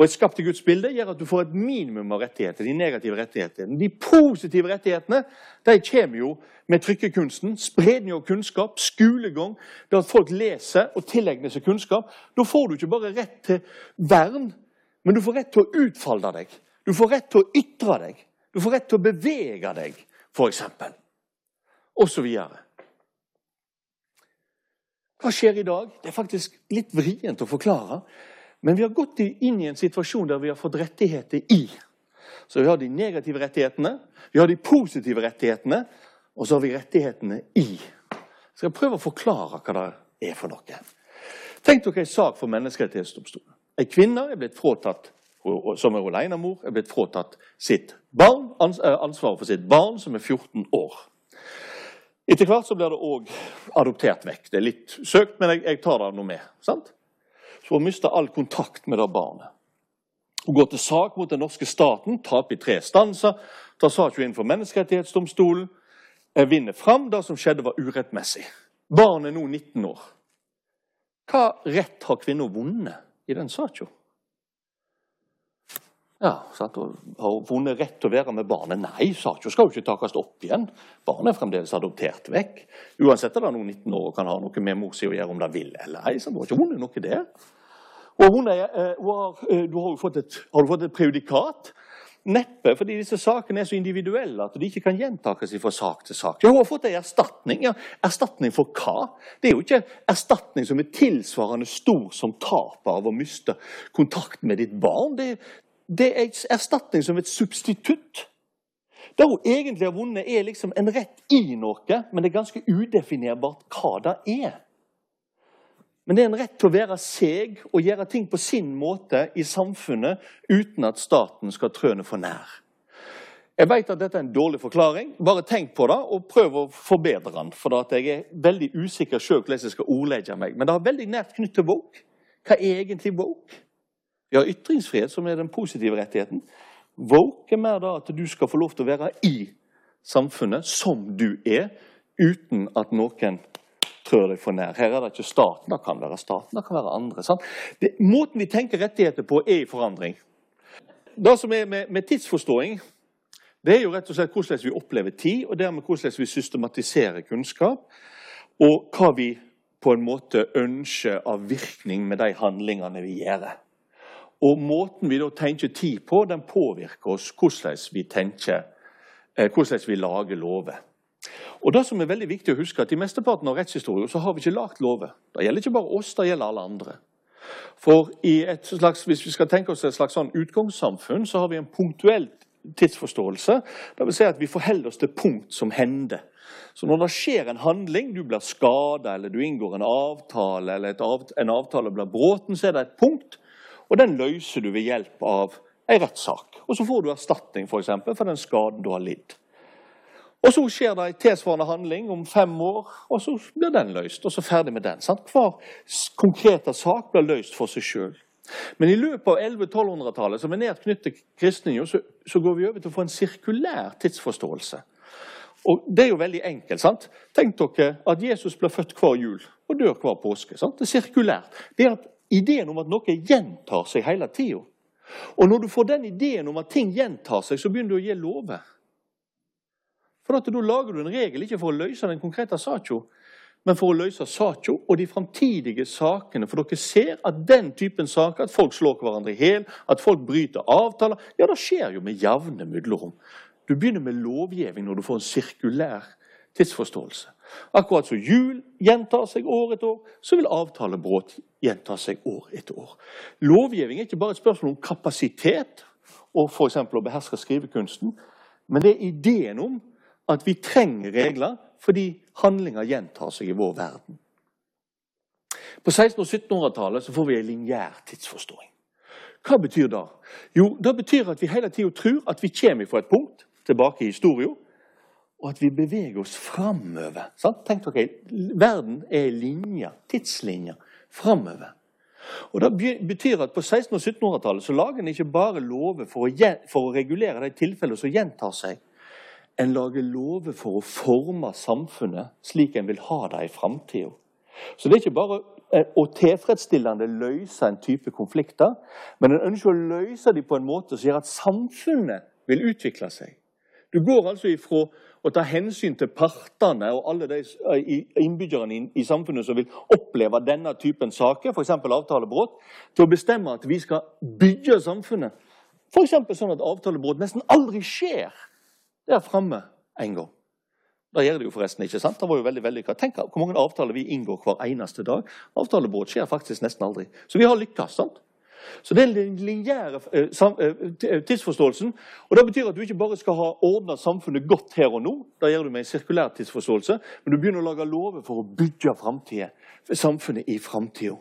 og et skapt i Guds bilde, gjør at du får et minimum av rettigheter. De negative rettighetene. De positive rettighetene de kommer jo med trykkekunsten. Spredning av kunnskap, skolegang, det at folk leser og tilegner seg kunnskap. Da får du ikke bare rett til vern, men du får rett til å utfolde deg. Du får rett til å ytre deg. Du får rett til å bevege deg, f.eks. Og så videre. Hva skjer i dag? Det er faktisk litt vrient å forklare. Men vi har gått inn i en situasjon der vi har fått rettigheter i. Så vi har de negative rettighetene, vi har de positive rettighetene, og så har vi rettighetene i. Jeg skal prøve å forklare hva det er for noe. Tenk dere en sak for Menneskerettighetsdomstolen. En kvinne er blitt fratatt, som er alenemor, er blitt fratatt sitt barn, eh, ansvaret for sitt barn, som er 14 år. Etter hvert så blir det òg adoptert vekk. Det er litt søkt, men jeg, jeg tar det nå med. sant? Så hun mister all kontakt med det barnet. Hun går til sak mot den norske staten, taper i tre stanser, tar saken inn for Menneskerettighetsdomstolen, vinner fram. Det som skjedde, var urettmessig. Barnet er nå 19 år. Hva rett har kvinna vunnet i den saken? Ja, sant? Har hun vunnet rett til å være med barnet? Nei, saken skal jo ikke takes opp igjen. Barnet er fremdeles adoptert vekk. Uansett er det noen 19 år og kan ha noe med mor si å gjøre om det vil eller ei. Så hun var ikke vunnet noe der. Og hun er, eh, har, eh, du har, fått et, har du fått et prejudikat? Neppe, fordi disse sakene er så individuelle at de ikke kan gjentakes fra sak til sak. Ja, Hun har fått en erstatning. Ja, Erstatning for hva? Det er jo ikke erstatning som er tilsvarende stor som tapet av å miste kontakt med ditt barn. Det, det er erstatning som et substitutt. Det hun egentlig har vunnet, er liksom en rett i noe, men det er ganske udefinerbart hva det er. Men det er en rett til å være seg og gjøre ting på sin måte i samfunnet uten at staten skal trøne for nær. Jeg vet at dette er en dårlig forklaring. Bare tenk på det og prøv å forbedre den. For jeg er veldig usikker selv hvordan jeg skal ordlegge meg. Men det har veldig nært knytt til woke. Hva er egentlig woke? Vi har ytringsfrihet, som er den positive rettigheten. Woke er da at du skal få lov til å være i samfunnet som du er, uten at noen trør deg for nær. Her er det ikke staten. Det kan være staten, det kan være andre. Det, måten vi tenker rettigheter på, er i forandring. Det som er med, med tidsforståing, det er jo rett og slett hvordan vi opplever tid, og dermed hvordan vi systematiserer kunnskap, og hva vi på en måte ønsker av virkning med de handlingene vi gjør. Og måten vi da tenker tid på, den påvirker oss hvordan vi tenker, eh, hvordan vi lager lover. Og det som er veldig viktig å huske, at I mesteparten av rettshistorien så har vi ikke lagd lover. Det gjelder ikke bare oss, det gjelder alle andre. For slags, Hvis vi skal tenke oss et slags sånn utgangssamfunn, så har vi en punktuell tidsforståelse. Det vil si at vi forholder oss til punkt som hender. Så når det skjer en handling, du blir skada, eller du inngår en avtale, eller en avtale blir bråten, så er det et punkt og den løser du ved hjelp av ei rettssak. Og så får du erstatning for, eksempel, for den skaden du har lidd. Og så skjer det en tilsvarende handling om fem år, og så blir den løst. Og så ferdig med den. Sant? Hver konkrete sak blir løst for seg sjøl. Men i løpet av 1100-1200-tallet, som er nært knyttet til kristninga, så, så, går vi over til å få en sirkulær tidsforståelse. Og Det er jo veldig enkelt. sant? Tenk dere at Jesus blir født hver jul og dør hver påske. sant? Det er sirkulært. Det er at ideen om at noe gjentar seg hele tida. Og når du får den ideen om at ting gjentar seg, så begynner du å gi lover. For at Da lager du en regel ikke for å løse den konkrete saka, men for å løse saka og de framtidige sakene. For dere ser at den typen saker, at folk slår hverandre i hjel, at folk bryter avtaler, ja, det skjer jo med jevne mellomrom. Du begynner med lovgivning når du får en sirkulær tidsforståelse. Akkurat som jul gjentar seg år etter år, så vil avtalebrudd gjenta seg år etter år. Lovgivning er ikke bare et spørsmål om kapasitet og f.eks. å beherske skrivekunsten, men det er ideen om at vi trenger regler fordi handlinger gjentar seg i vår verden. På 1600- og 1700-tallet får vi en lineær tidsforståing. Hva betyr det? Jo, Det betyr at vi hele tida tror at vi kommer fra et punkt tilbake i historien, og at vi beveger oss framover. Tenk dere, Verden er en linje, tidslinje, framover. Og Det betyr at på 1600- og 1700-tallet så lager en ikke bare lover for å, for å regulere de tilfellene som gjentar seg, en lager lover for å forme samfunnet slik en vil ha det i framtida. Så det er ikke bare eh, å tilfredsstillende løse en type konflikter, men en ønsker å løse dem på en måte som gjør at samfunnet vil utvikle seg. Du går altså ifra å ta hensyn til partene og alle de eh, innbyggerne i samfunnet som vil oppleve denne typen saker, f.eks. avtalebrudd, til å bestemme at vi skal bygge samfunnet. F.eks. sånn at avtalebrudd nesten aldri skjer der framme en gang. Det gjør det jo forresten ikke. sant? Det var jo veldig vellykka. Tenk hvor mange avtaler vi inngår hver eneste dag. Avtalebrudd skjer faktisk nesten aldri. Så vi har lykkes. sant? Så Det er den lineære eh, eh, tidsforståelsen. og Det betyr at du ikke bare skal ha ordna samfunnet godt her og nå, da gjør du med en sirkulær tidsforståelse, men du begynner å lage lover for å bygge fremtiden, samfunnet i framtida.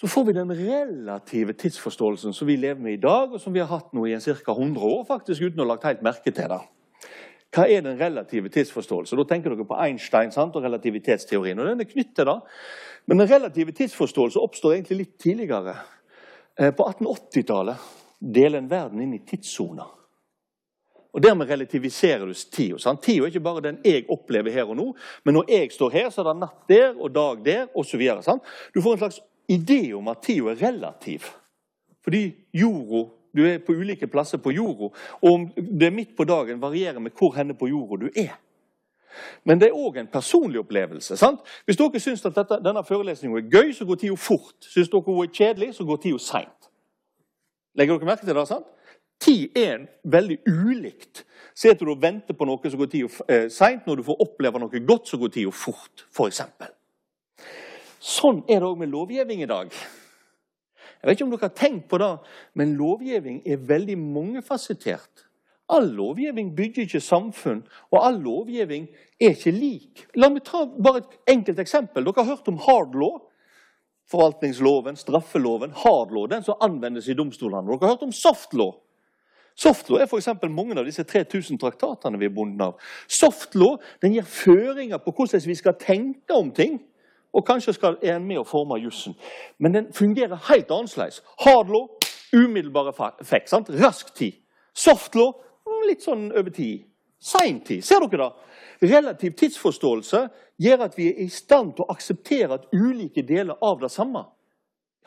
Så får vi den relative tidsforståelsen som vi lever med i dag, og som vi har hatt nå i ca. 100 år, faktisk uten å ha lagt helt merke til det. Hva er den relative tidsforståelsen? Da tenker dere på Einstein sant, og relativitetsteorien. og den er knyttet det. Men den relative tidsforståelse oppstår egentlig litt tidligere. Eh, på 1880-tallet deler en verden inn i tidssoner. Og Dermed relativiserer du tida. Tida er ikke bare den jeg opplever her og nå, men når jeg står her, så er det natt der og dag der osv. Du får en slags idé om at tida er relativ. Fordi jorda Du er på ulike plasser på jorda. Og om det er midt på dagen, varierer med hvor henne på jorda du er. Men det er òg en personlig opplevelse. sant? Hvis dere syns at dette, denne forelesningen er gøy, så går tida fort. Syns dere hun er kjedelig, så går tida seint. Legger dere merke til det? sant? Tid er veldig ulikt. Sitter du og venter på noe, så går tida eh, seint. Når du får oppleve noe godt, så går tida fort, f.eks. Sånn er det òg med lovgivning i dag. Jeg vet ikke om dere har tenkt på det, men lovgivning er veldig mangefasettert. All lovgivning bygger ikke samfunn, og all lovgivning er ikke lik. La meg ta bare et enkelt eksempel. Dere har hørt om hard law. Forvaltningsloven, straffeloven, hard law, den som anvendes i domstolene. Dere har hørt om soft law. Soft law er f.eks. mange av disse 3000 traktatene vi er bundet av. Soft law den gir føringer på hvordan vi skal tenke om ting. Og kanskje skal, er en med å forme jussen. Men den fungerer helt annerledes. Hard law, umiddelbar effekt. Sant? Rask tid. Soft law, litt sånn over tid. Sein tid. Ser dere det? Relativ tidsforståelse gjør at vi er i stand til å akseptere at ulike deler av det samme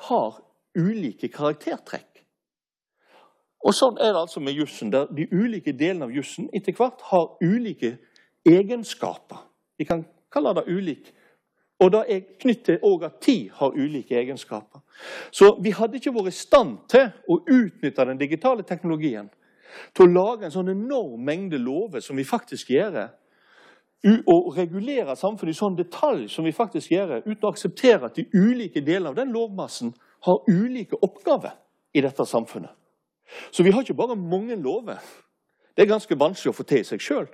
har ulike karaktertrekk. Og Sånn er det altså med jussen, der de ulike delene av jussen etter hvert har ulike egenskaper. Vi kan kalle det ulik og det er knyttet til at tid har ulike egenskaper. Så vi hadde ikke vært i stand til å utnytte den digitale teknologien til å lage en sånn enorm mengde lover som vi faktisk gjør, og regulere samfunnet i sånn detalj som vi faktisk gjør, uten å akseptere at de ulike delene av den lovmassen har ulike oppgaver i dette samfunnet. Så vi har ikke bare mange lover. Det er ganske vanskelig å få til i seg sjøl.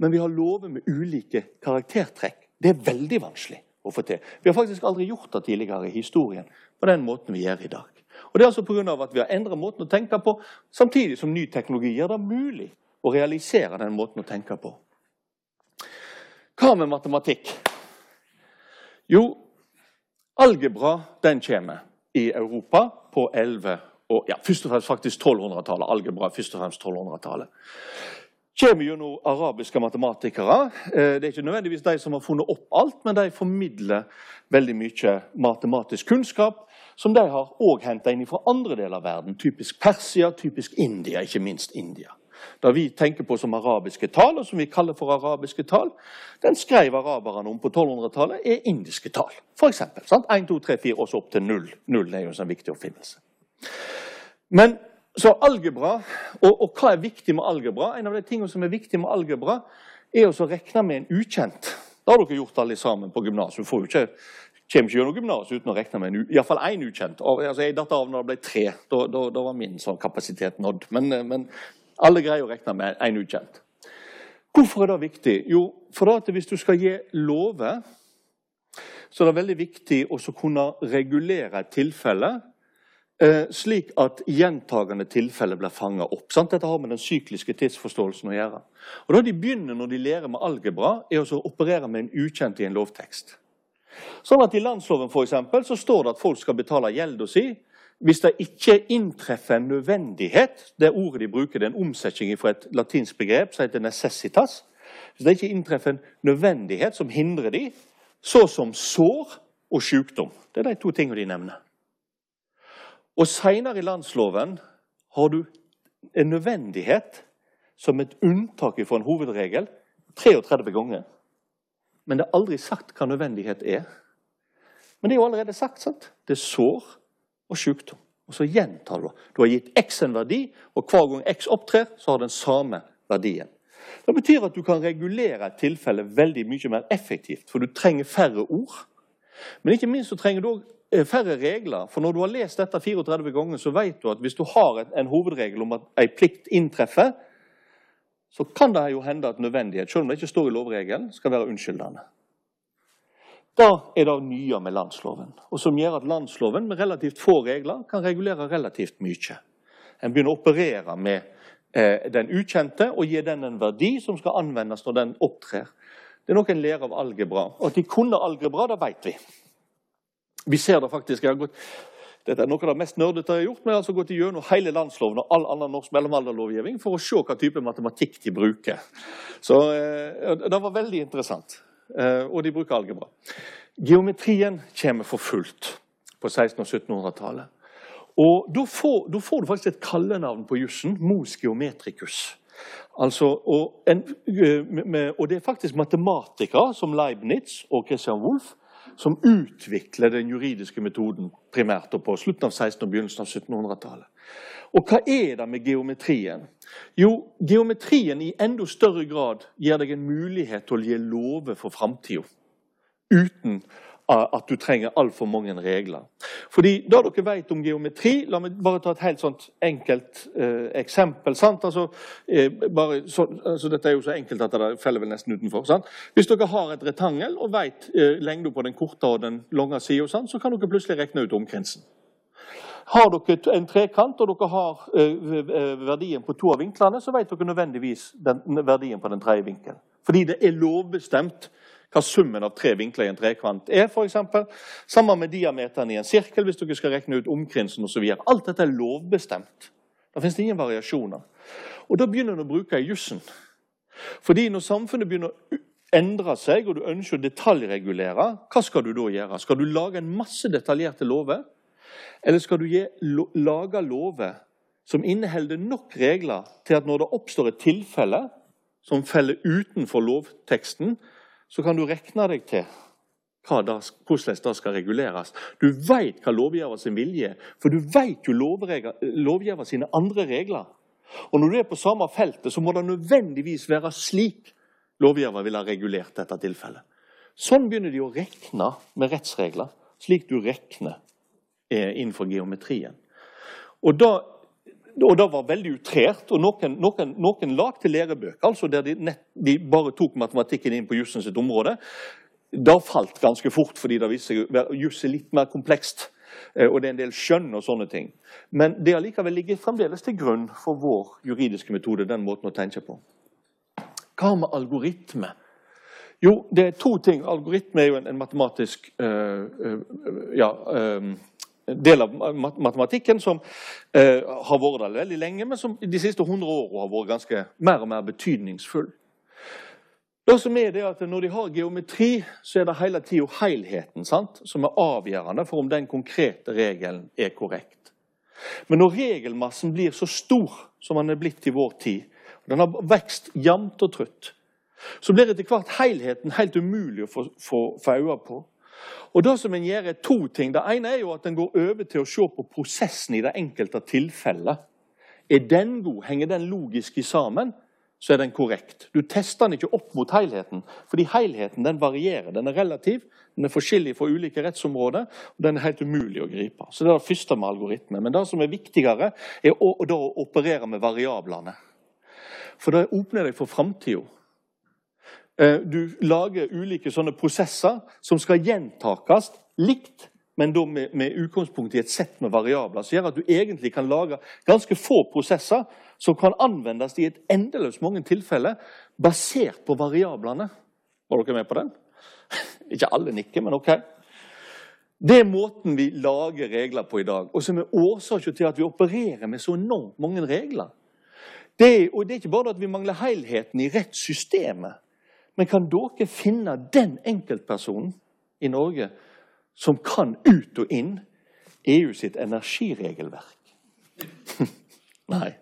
Men vi har lover med ulike karaktertrekk. Det er veldig vanskelig å få til. Vi har faktisk aldri gjort det tidligere i historien på den måten vi gjør i dag. Og Det er altså pga. at vi har endret måten å tenke på, samtidig som ny teknologi gjør det mulig å realisere den måten å tenke på. Hva med matematikk? Jo, algebra den kommer i Europa på 11 og ja, først og fremst faktisk 1200-tallet. Algebra først og fremst 1200-tallet kommer gjennom arabiske matematikere. Eh, det er ikke nødvendigvis de som har funnet opp alt, men de formidler veldig mye matematisk kunnskap som de har òg henta inn fra andre deler av verden. Typisk Persia, typisk India, ikke minst India. det vi tenker på som arabiske tall, og som vi kaller for arabiske tall, den skrev araberne om på 1200-tallet, er indiske tall. For eksempel, sant? 1, 2, 3, 4, og så opp til null. Null er jo en sånn viktig oppfinnelse. Men så algebra, og, og, hva er viktig med algebra? En av de tingene som er viktig med algebra, er å regne med en ukjent. Det har dere gjort alle sammen på gymnaset. Du får jo ikke kommer ikke gjennom gymnaset uten å regne med en, iallfall én ukjent. Altså, jeg datt av når det ble tre. Da, da, da var min sånn kapasitet nådd. Men, men, alle greier å regne med en ukjent. Hvorfor er det viktig? Jo, for at hvis du skal gi lover, så er det veldig viktig å kunne regulere et tilfelle eh, slik at gjentagende tilfeller blir fanga opp. Sant? Dette har med den sykliske tidsforståelsen å gjøre. Og Da de begynner når de lærer med algebra, er å operere med en ukjent i en lovtekst. Sånn at I landsloven for eksempel, så står det at folk skal betale gjelda si hvis det ikke inntreffer en nødvendighet Det ordet de bruker, det er en omsetning fra et latinsk begrep som heter 'necessitas'. Hvis det ikke inntreffer en nødvendighet som hindrer de, så som sår og sykdom. Det er de to tingene de nevner. Og Seinere i landsloven har du en nødvendighet som et unntak fra en hovedregel 33 ganger. Men det er aldri sagt hva nødvendighet er. Men det er jo allerede sagt. sant? Det er sår og sykdom. Og så gjentar du. Du har gitt X en verdi, og hver gang X opptrer, så har den samme verdien. Det betyr at du kan regulere et tilfelle veldig mye mer effektivt, for du trenger færre ord. Men ikke minst så trenger du òg eh, færre regler. For når du har lest dette 34 ganger, så vet du at hvis du har en hovedregel om at en plikt inntreffer, så kan det jo hende at nødvendighet, selv om det ikke står i lovregelen, skal være unnskyldende. Da er det nye med landsloven, og som gjør at landsloven med relativt få regler kan regulere relativt mye. En begynner å operere med eh, den ukjente og gi den en verdi som skal anvendes når den opptrer. Det er noe en lærer av algebra. Og at de kunne algebra, det vet vi. Vi ser det faktisk. Jeg har gått, dette er noe av det mest nerdete jeg har gjort, jeg har altså gått gjennom hele landsloven og all annen norsk mellomalderlovgivning for å se hva type matematikk de bruker. Så eh, Det var veldig interessant. Eh, og de bruker algebra. Geometrien kommer for fullt på 1600- og 1700-tallet. Og da får, da får, du faktisk et kallenavn på jussen, mos geometricus. Altså, og, en, eh, og, det er faktisk matematikere som Leibniz og Christian Wolff som utvikler den juridiske metoden primært på slutten av 1600- og begynnelsen av 1700-tallet. Og hva er det med geometrien? Jo, geometrien i enda større grad gir deg en mulighet til å gi lover for framtida. Uten at du trenger altfor mange regler. Fordi Det dere vet om geometri La meg bare ta et helt sånt enkelt eh, eksempel. Altså, eh, bare, så, altså, dette er jo så enkelt at det faller vel nesten utenfor. sant? Hvis dere har et retangel og vet eh, lengden på den korte og den lange sida, så kan dere plutselig regne ut omkrinsen. Har dere en trekant og dere har uh, verdien på to av vinklene, så vet dere nødvendigvis den, verdien på den tredje vinkelen. Fordi det er lovbestemt hva summen av tre vinkler i en trekant er. Eksempel. Sammen med diameteren i en sirkel hvis dere skal regne ut omkrinsen osv. Alt dette er lovbestemt. Da finnes det ingen variasjoner. Og Da begynner en å bruke jussen. Fordi når samfunnet begynner å endre seg, og du ønsker å detaljregulere, hva skal du da gjøre? Skal du lage en masse detaljerte lover? Eller skal du lage lover som inneholder nok regler til at når det oppstår et tilfelle som feller utenfor lovteksten, så kan du regne deg til hvordan det skal reguleres. Du vet hva lovgiver sin vilje er, for du vet jo lovgiver sine andre regler. Og når du er på samme feltet, så må det nødvendigvis være slik lovgiver ville ha regulert dette tilfellet. Sånn begynner de å regne med rettsregler, slik du regner innenfor geometrien. Og da, og det var veldig utrert. og Noen, noen, noen lagde lærebøker altså der de, nett, de, bare tok matematikken inn på jussen sitt område. Det falt ganske fort, fordi det viste seg at juss er litt mer komplekst. Eh, og det er en del skjønn og sånne ting. Men det allikevel ligger fremdeles til grunn for vår juridiske metode. den måten å tenke på. Hva med algoritme? Jo, det er to ting. Algoritme er jo en, en matematisk øh, øh, ja, uh, del av matematikken som eh, har vært der veldig lenge, men som de siste 100 årene har vært ganske mer og mer betydningsfull. Det som er det at Når de har geometri, så er det hele tida helheten sant? som er avgjørende for om den konkrete regelen er korrekt. Men når regelmassen blir så stor som den er blitt i vår tid, og Den har vekst jevnt og trutt. Så blir etter hvert helheten helt umulig å få, få øye på. Og det som en gjør, er to ting. Det ene er jo at en går over til å se på prosessen i det enkelte tilfellet. Er den god? Henger den logisk sammen? Så er den korrekt. Du tester den ikke opp mot helheten, fordi helheten den varierer. Den er relativ, den er forskjellig for ulike rettsområder, og den er helt umulig å gripe. Så Det er det første med algoritme. Men det som er viktigere, er å, å operere med variablene. For det åpner deg for framtida. Eh, du lager ulike sånne prosesser som skal gjentakes likt, men da med, med utgangspunkt i et sett med variabler. Som gjør at du egentlig kan lage ganske få prosesser som kan anvendes i et endeløst mange tilfeller basert på variablene. Var dere med på den? Ikke alle nikker, men ok. Det er måten vi lager regler på i dag, og som er årsaken til at vi opererer med så enormt mange regler. Det og det er ikke bare at vi mangler helheten i rettssystemet. Men kan dere finne den enkeltpersonen i Norge som kan ut og inn EU sitt energiregelverk? Nei.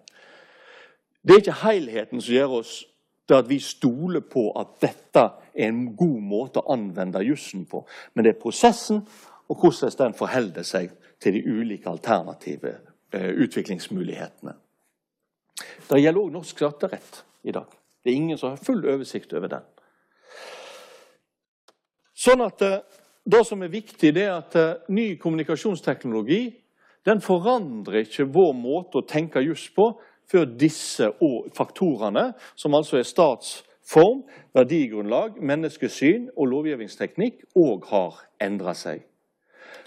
Det er ikke helheten som gjør oss det at vi stoler på at dette er en god måte å anvende jussen på. Men det er prosessen og hvordan den forholder seg til de ulike alternative eh, utviklingsmulighetene. Det gjelder òg norsk skatterett i dag. Det er ingen som har full oversikt over den. Sånn at eh, Det som er viktig, det er at eh, ny kommunikasjonsteknologi den forandrer ikke vår måte å tenke juss på før disse faktorene, som altså er statsform, verdigrunnlag, menneskesyn og lovgivningsteknikk, òg har endra seg.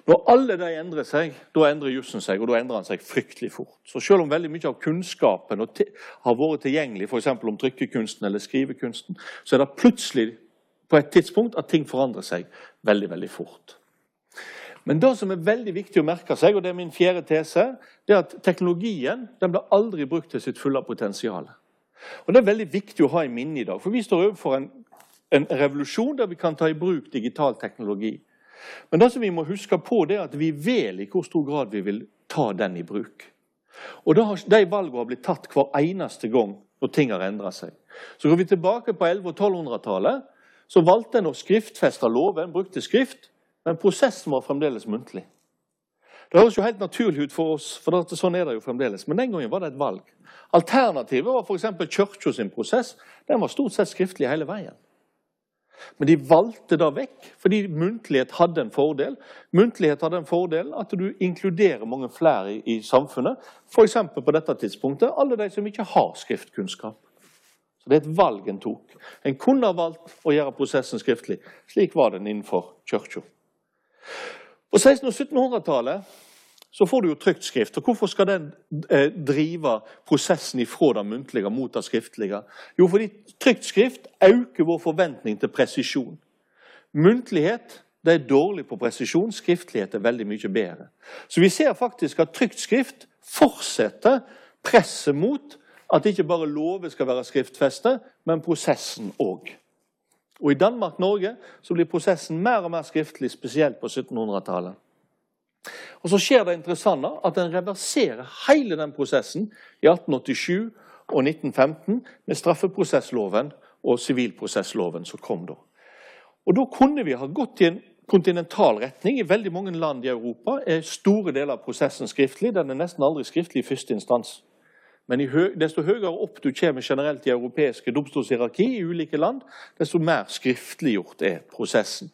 Når alle de endrer seg, da endrer jussen seg, og da endrer han seg fryktelig fort. Så selv om veldig mye av kunnskapen har vært tilgjengelig f.eks. om trykkekunsten eller skrivekunsten, så er det plutselig på et tidspunkt at ting forandrer seg veldig veldig fort. Men det som er veldig viktig å merke seg, og det er min fjerde tese, det er at teknologien den blir aldri brukt til sitt fulle potensial. Og Det er veldig viktig å ha i minne i dag, for vi står overfor en, en revolusjon der vi kan ta i bruk digital teknologi. Men det som vi må huske på, det er at vi vel i hvor stor grad vi vil ta den i bruk. Og har, De valgene har blitt tatt hver eneste gang når ting har endra seg. Så går vi tilbake på 1100- og 1200-tallet, så valgte en å skriftfeste loven, brukte skrift, men prosessen var fremdeles muntlig. Det høres jo helt naturlig ut for oss, for det, sånn er det jo fremdeles. Men den gangen var det et valg. Alternativet var f.eks. Kirka sin prosess. Den var stort sett skriftlig hele veien. Men de valgte det vekk, fordi muntlighet hadde en fordel. Muntlighet hadde en fordel at du inkluderer mange flere i, i samfunnet. F.eks. på dette tidspunktet alle de som ikke har skriftkunnskap. Det er et valg en tok. En kunne ha valgt å gjøre prosessen skriftlig. Slik var den innenfor kirka. På 1600- og 1700-tallet så får du jo trykt skrift. og Hvorfor skal den eh, drive prosessen ifra det muntlige mot det skriftlige? Jo, fordi trykt skrift øker vår forventning til presisjon. Muntlighet det er dårlig på presisjon, skriftlighet er veldig mye bedre. Så vi ser faktisk at trykt skrift fortsetter presset mot at ikke bare lover skal være skriftfestet, men prosessen òg. Og I Danmark-Norge så blir prosessen mer og mer skriftlig, spesielt på 1700-tallet. Og Så skjer det interessante at en reverserer hele den prosessen i 1887 og 1915 med straffeprosessloven og sivilprosessloven som kom da. Og Da kunne vi ha gått i en kontinental retning. I veldig mange land i Europa er store deler av prosessen skriftlig. Den er nesten aldri skriftlig i første instans. Men desto høyere opp du kommer generelt i europeiske domstolshierarki i ulike land, desto mer skriftliggjort er prosessen.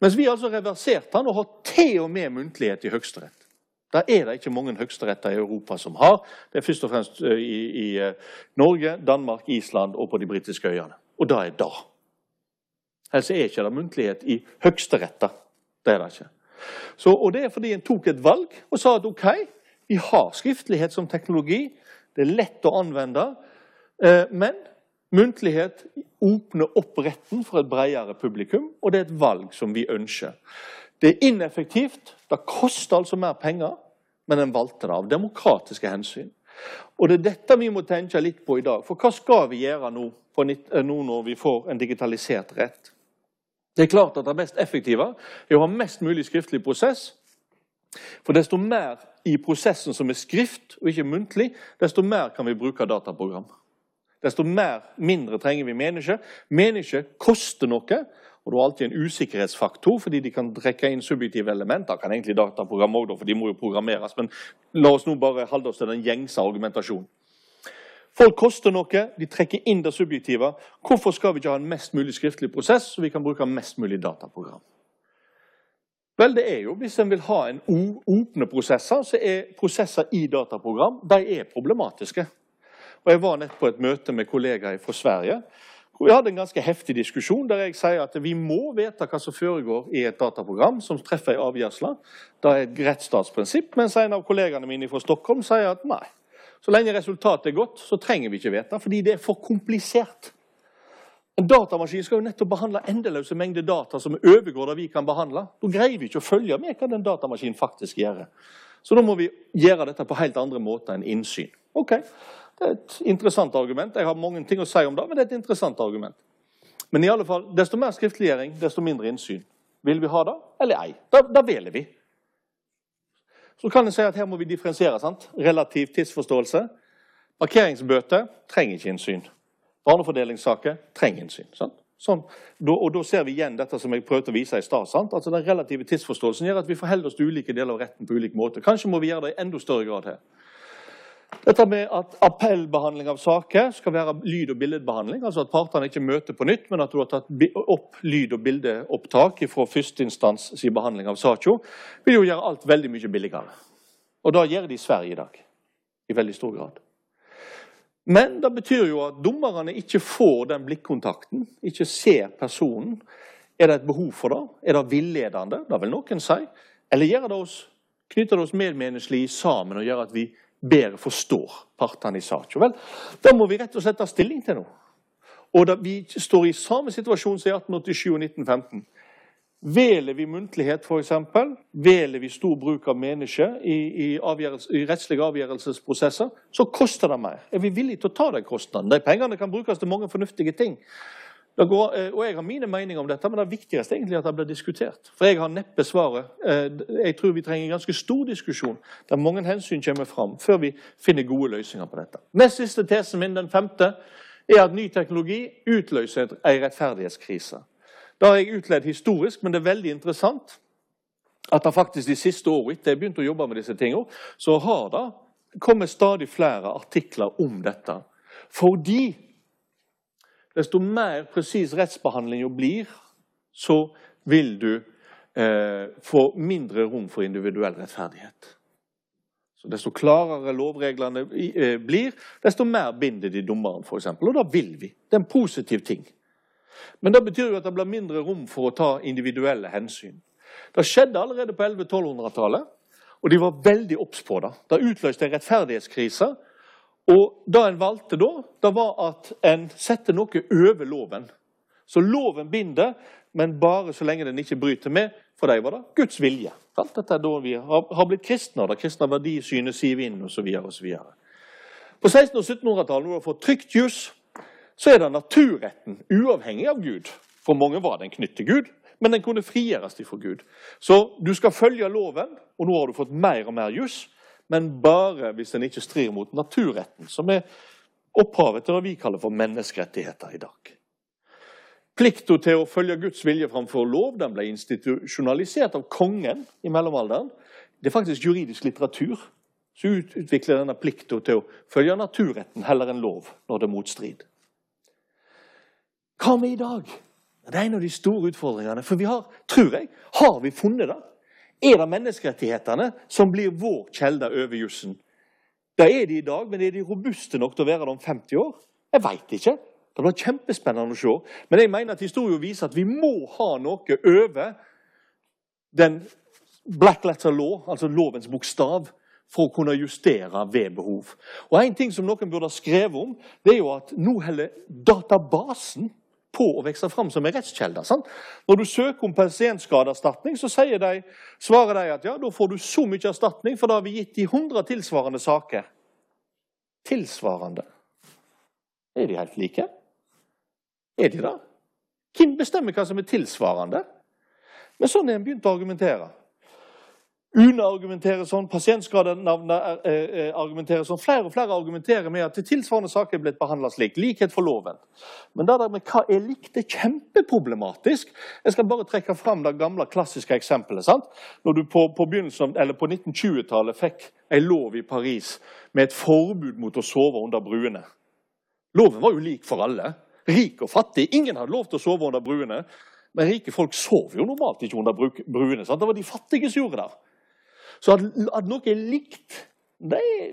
Mens vi altså reverserte den og har til og med muntlighet i Høyesterett. Der er det ikke mange høyesteretter i Europa som har. Det er først og fremst i, i Norge, Danmark, Island og på de britiske øyene. Og det er det. Ellers er ikke det muntlighet i høyesteretter. Det er det ikke. Så, og det er fordi en tok et valg og sa at OK, vi har skriftlighet som teknologi. Det er lett å anvende. Eh, men muntlighet åpner opp retten for et bredere publikum, og det er et valg som vi ønsker. Det er ineffektivt. Det koster altså mer penger, men en valgte det av demokratiske hensyn. Og Det er dette vi må tenke litt på i dag. For hva skal vi gjøre nå, eh, nå når vi får en digitalisert rett? Det er klart at det mest effektive er å ha mest mulig skriftlig prosess. For desto mer i prosessen som er skrift og ikke muntlig, desto mer kan vi bruke dataprogram. desto mer, mindre trenger vi mennesker. Mennesker koster noe, og det er alltid en usikkerhetsfaktor, fordi de kan trekke inn subjektive elementer. kan egentlig dataprogram også, for de må jo programmeres. Men la oss nå bare holde oss til den gjengse argumentasjonen. Folk koster noe, de trekker inn det subjektive. Hvorfor skal vi ikke ha en mest mulig skriftlig prosess, så vi kan bruke mest mulig dataprogram? Vel, det er jo, Hvis en vil ha en åpne prosesser, så er prosesser i dataprogram de er problematiske. Og Jeg var nett på et møte med kollegaer fra Sverige. hvor Vi hadde en ganske heftig diskusjon der jeg sier at vi må vite hva som foregår i et dataprogram som treffer en avgjørelse. Det er et rettsstatsprinsipp. Mens en av kollegene mine fra Stockholm sier at nei. Så lenge resultatet er godt, så trenger vi ikke vite, fordi det er for komplisert. En datamaskin skal jo nettopp behandle endeløse mengder data som overgår det vi kan behandle. Da greier vi ikke å følge med hva den datamaskinen faktisk gjør. Så da må vi gjøre dette på helt andre måter enn innsyn. Ok, Det er et interessant argument. Jeg har mange ting å si om det, men det er et interessant argument. Men i alle fall, desto mer skriftliggjøring, desto mindre innsyn. Vil vi ha det, eller ei? Da, da velger vi. Så kan en si at her må vi differensiere. sant? Relativ tidsforståelse. Parkeringsbøter trenger ikke innsyn. Barnefordelingssaker trenger innsyn. sant? Sånn. og Da ser vi igjen dette som jeg prøvde å vise i stad. Altså Den relative tidsforståelsen gjør at vi forholder oss til ulike deler av retten på ulik måte. Kanskje må vi gjøre det i enda større grad her. Dette med at Appellbehandling av saker skal være lyd- og billedbehandling. altså At partene ikke møter på nytt, men at du har tatt opp lyd- og bildeopptak fra førsteinstans sin behandling av saken, vil jo gjøre alt veldig mye billigere. Og det gjør de i Sverige i dag. I veldig stor grad. Men det betyr jo at dommerne ikke får den blikkontakten, ikke ser personen. Er det et behov for det? Er det villedende? Det vil noen si. Eller det oss, knytter det oss medmenneskelig sammen og gjør at vi bedre forstår partene i saken? Vel, da må vi rett og slett ta stilling til noe. Og da vi står i samme situasjon som i 1887 og 1915. Veler vi muntlighet, f.eks., veler vi stor bruk av mennesker i, i, i, rettslige avgjørelsesprosesser, så koster det mer. Er vi villige til å ta den kostnaden? De pengene kan brukes til mange fornuftige ting. Går, eh, og Jeg har mine meninger om dette, men det viktigste egentlig at det blir diskutert. For jeg har neppe svaret. Eh, jeg tror vi trenger en ganske stor diskusjon der mange hensyn kommer fram, før vi finner gode løsninger på dette. Nest siste tesen min, den femte, er at ny teknologi utløser en rettferdighetskrise. Det har jeg utledd historisk, men det er veldig interessant at det faktisk de siste årene, etter jeg begynte å jobbe med disse tingene, så har det kommet stadig flere artikler om dette. Fordi desto mer presis rettsbehandlinga blir, så vil du eh, få mindre rom for individuell rettferdighet. Så Desto klarere lovreglene eh, blir, desto mer binder de dommeren, f.eks. Og da vil vi. Det er en positiv ting. Men det betyr jo at det blir mindre rom for å ta individuelle hensyn. Det skjedde allerede på 1100-1200-tallet, og de var veldig obs på det. Det utløste en rettferdighetskrise. Og det en valgte da, det var at en setter noe over loven. Så loven binder, men bare så lenge den ikke bryter med. For dem var det Guds vilje. Alt Dette er da vi har blitt kristne, og det kristne verdisynet siver inn osv. På 1600- og 1700-tallet, når du har fått trygt juss, så er det naturretten, uavhengig av Gud. For mange var den knyttet til Gud, men den kunne frigjøres fra Gud. Så du skal følge loven, og nå har du fått mer og mer juss, men bare hvis den ikke strir mot naturretten, som er opphavet til det vi kaller for menneskerettigheter i dag. Plikta til å følge Guds vilje framfor lov den ble institusjonalisert av kongen i mellomalderen. Det er faktisk juridisk litteratur som utvikler denne plikta til å følge naturretten heller enn lov når det er motstrid. Hva med i dag? Det er en av de store utfordringene. For vi har, tror jeg, har vi funnet det? Er det menneskerettighetene som blir vår kjelde over jussen? Det er de i dag, men er de robuste nok til å være det om 50 år? Jeg veit ikke. Det blir kjempespennende å se. Men jeg mener at historien viser at vi må ha noe over den black letter law, altså lovens bokstav, for å kunne justere ved behov. Og En ting som noen burde ha skrevet om, det er jo at nå heller databasen på å vokse fram som en rettskjelde. Sant? Når du søker om pasientskadeerstatning, så de, svarer de at ja, da får du så mye erstatning, for da har vi gitt de 100 tilsvarende saker. Tilsvarende? Er de helt like? Er de det? Hvem bestemmer hva som er tilsvarende? Men sånn er en begynt å argumentere. UNE argumenterer sånn, pasientskadenavnet argumenterer sånn. Flere og flere argumenterer med at tilsvarende saker er blitt behandla slik. Likhet for loven. Men det der med hva er likt, er kjempeproblematisk. Jeg skal bare trekke fram det gamle, klassiske eksempelet. sant? Når du på, på, på 1920-tallet fikk en lov i Paris med et forbud mot å sove under bruene. Loven var jo lik for alle. Rik og fattig. Ingen hadde lov til å sove under bruene. Men rike folk sov jo normalt ikke under bruene. sant? Det var de fattige som gjorde det. Så at, at noe er likt, det er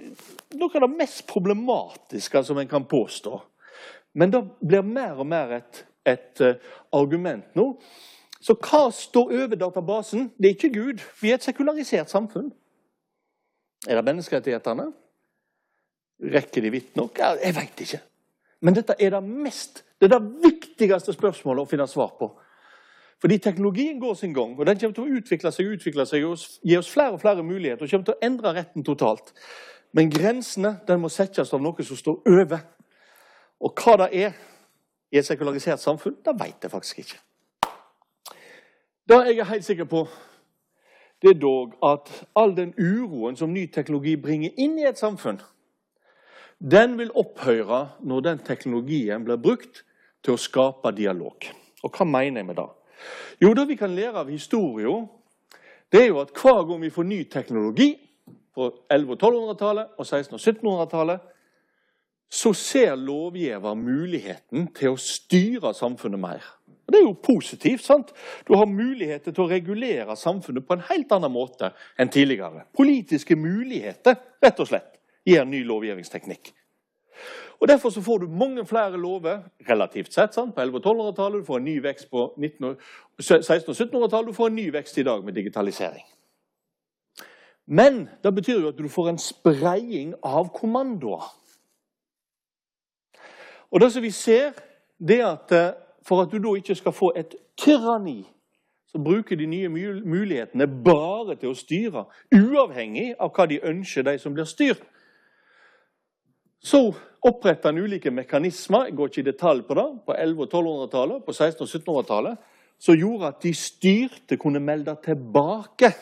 noe av det mest problematiske som en kan påstå. Men det blir mer og mer et, et uh, argument nå. Så hva står over databasen? Det er ikke Gud. Vi er et sekularisert samfunn. Er det menneskerettighetene? Rekker de vidt nok? Jeg veit ikke. Men dette er det mest, det er det viktigste spørsmålet å finne svar på. Fordi teknologien går sin gang, og den kommer til å utvikle seg utvikle seg og gi oss flere og flere muligheter og kommer til å endre retten totalt. Men grensene den må settes av noe som står over. Og hva det er i et sekularisert samfunn, det vet jeg faktisk ikke. Det jeg er helt sikker på, det er dog at all den uroen som ny teknologi bringer inn i et samfunn, den vil opphøre når den teknologien blir brukt til å skape dialog. Og hva mener jeg med det? Jo, det vi kan lære av historien, det er jo at hver gang vi får ny teknologi, på 1100- og 1200-tallet og 1600- og 1700-tallet, så ser lovgiver muligheten til å styre samfunnet mer. Og Det er jo positivt. sant? Du har muligheter til å regulere samfunnet på en helt annen måte enn tidligere. Politiske muligheter, rett og slett, gir ny lovgivningsteknikk. Og Derfor så får du mange flere lover relativt sett sant? på 1100- og 1200-tallet. Du får en ny vekst på 1600- og 1700-tallet. Du får en ny vekst i dag med digitalisering. Men det betyr jo at du får en spreiing av kommandoer. Og det som vi ser, det er at eh, for at du da ikke skal få et tyranni, så bruker de nye mulighetene bare til å styre, uavhengig av hva de ønsker, de som blir styrt. Så oppretta han ulike mekanismer jeg går ikke i detalj på det, på 1100- og 1200-tallet, på 1600- og 1700-tallet, som gjorde at de styrte kunne melde tilbake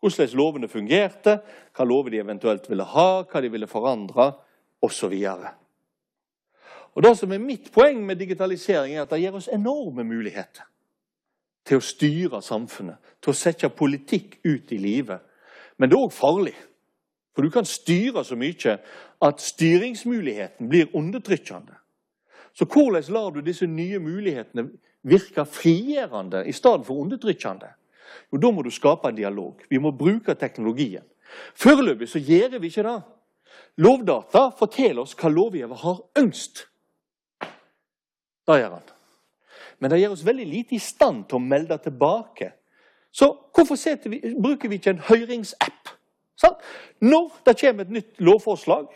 hvordan lovene fungerte, hva lover de eventuelt ville ha, hva de ville forandre, osv. Og Det som er mitt poeng med digitalisering, er at det gir oss enorme muligheter til å styre samfunnet, til å sette politikk ut i livet. Men det er òg farlig. For du kan styre så mye at styringsmuligheten blir undertrykkende. Så hvordan lar du disse nye mulighetene virke frigjørende i stedet for undertrykkende? Jo, Da må du skape en dialog. Vi må bruke teknologien. Foreløpig så gjør vi ikke det. Lovdata forteller oss hva lovgiver har ønsket. Det gjør han. Men det gjør oss veldig lite i stand til å melde tilbake. Så hvorfor vi, bruker vi ikke en høringsapp? Sånn? Når det kommer et nytt lovforslag,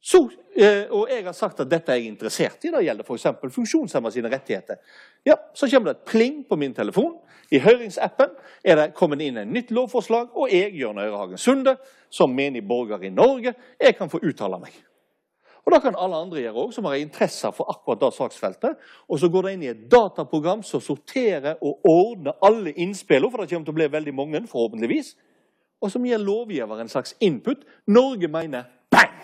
så, eh, og jeg har sagt at dette er jeg interessert i, det gjelder f.eks. funksjonshemmede sine rettigheter, ja, så kommer det et pling på min telefon. I høringsappen er det kommet inn et nytt lovforslag, og jeg, Jørn Øyrehagen Sunde, som menig borger i Norge, jeg kan få uttale meg. Og Det kan alle andre gjøre òg, som har interesse for akkurat det saksfeltet. Og så går det inn i et dataprogram som sorterer og ordner alle innspillene, for det kommer til å bli veldig mange, forhåpentligvis og som gir lovgiver en slags input. Norge mener bang!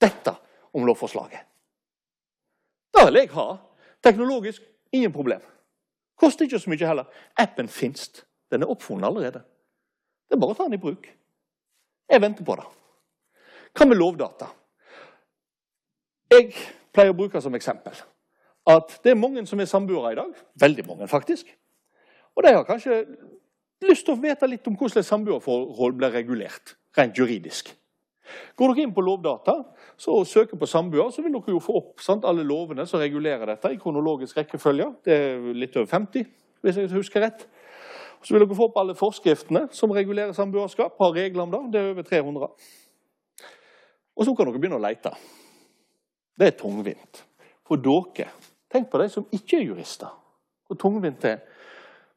Dette om lovforslaget. Det vil jeg ha. Teknologisk ingen problem. Koster ikke så mye heller. Appen fins. Den er oppfunnet allerede. Det er bare å ta den i bruk. Jeg venter på det. Hva med lovdata? Jeg pleier å bruke som eksempel at det er mange som er samboere i dag. Veldig mange, faktisk. Og de har kanskje lyst til å vite litt om hvordan samboerforhold blir regulert rent juridisk. Går dere inn på Lovdata så søker på samboer, så vil dere jo få opp sant, alle lovene som regulerer dette i kronologisk rekkefølge. Det er litt over 50, hvis jeg husker rett. Så vil dere få opp alle forskriftene som regulerer samboerskap. Har regler om det. Det er over 300. Og så kan dere begynne å lete. Det er tungvint. For dere, tenk på de som ikke er jurister. Hvor tungvint det er.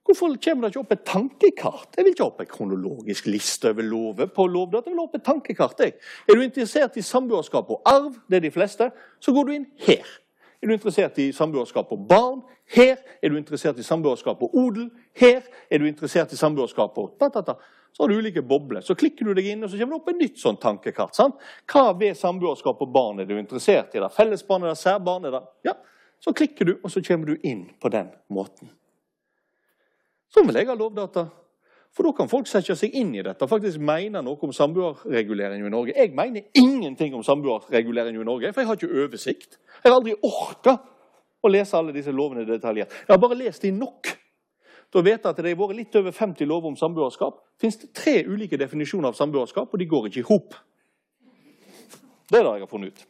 Hvorfor kommer det ikke opp et tankekart? Jeg vil ikke opp en kronologisk liste over lover på lovdata. Jeg vil opp et tankekart. Jeg. Er du interessert i samboerskap og arv, det er de fleste, så går du inn her. Er du interessert i samboerskap og barn? Her. Er du interessert i samboerskap og odel? Her. Er du interessert i samboerskap og ta, ta, ta. Så har du ulike bobler. Så klikker du deg inn, og så kommer det opp et nytt sånn tankekart. sant? Hva ved samboerskap og barn er du interessert i? Det fellesbarn, er det særbarn? Er det... Ja, Så klikker du, og så kommer du inn på den måten. Så vil jeg ha lovdata. For da kan folk sette seg inn i dette og faktisk mene noe om samboerreguleringen i Norge. Jeg mener ingenting om samboerreguleringen i Norge, for jeg har ikke oversikt. Jeg har aldri orka å lese alle disse lovene detaljert. Jeg har bare lest de nok til å vite at det har vært litt over 50 lover om samboerskap. Fins det tre ulike definisjoner av samboerskap, og de går ikke i hop. Det er det jeg har funnet ut.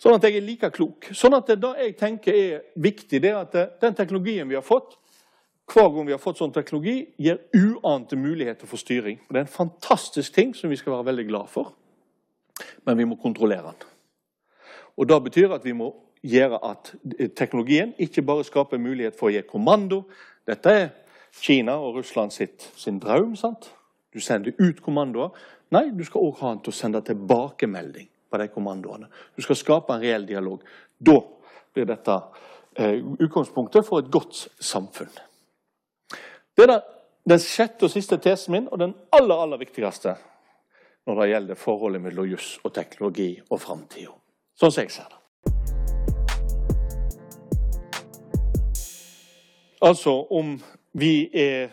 Sånn at jeg er like klok. Sånn at Det jeg tenker er viktig, det er at den teknologien vi har fått, hver gang vi har fått sånn teknologi, gir uante muligheter for styring. Det er en fantastisk ting som vi skal være veldig glad for, men vi må kontrollere den. Og Det betyr at vi må gjøre at teknologien ikke bare skaper mulighet for å gi kommando. Dette er Kina og Russland sitt, sin drøm. sant? Du sender ut kommandoer. Nei, du skal òg ha den til å sende tilbakemelding på de kommandoene. Du skal skape en reell dialog. Da blir dette eh, utgangspunktet for et godt samfunn. Det er den sjette og siste tesen min, og den aller, aller viktigste når det gjelder forholdet mellom juss og teknologi og framtida. Sånn som jeg ser det. Altså om vi er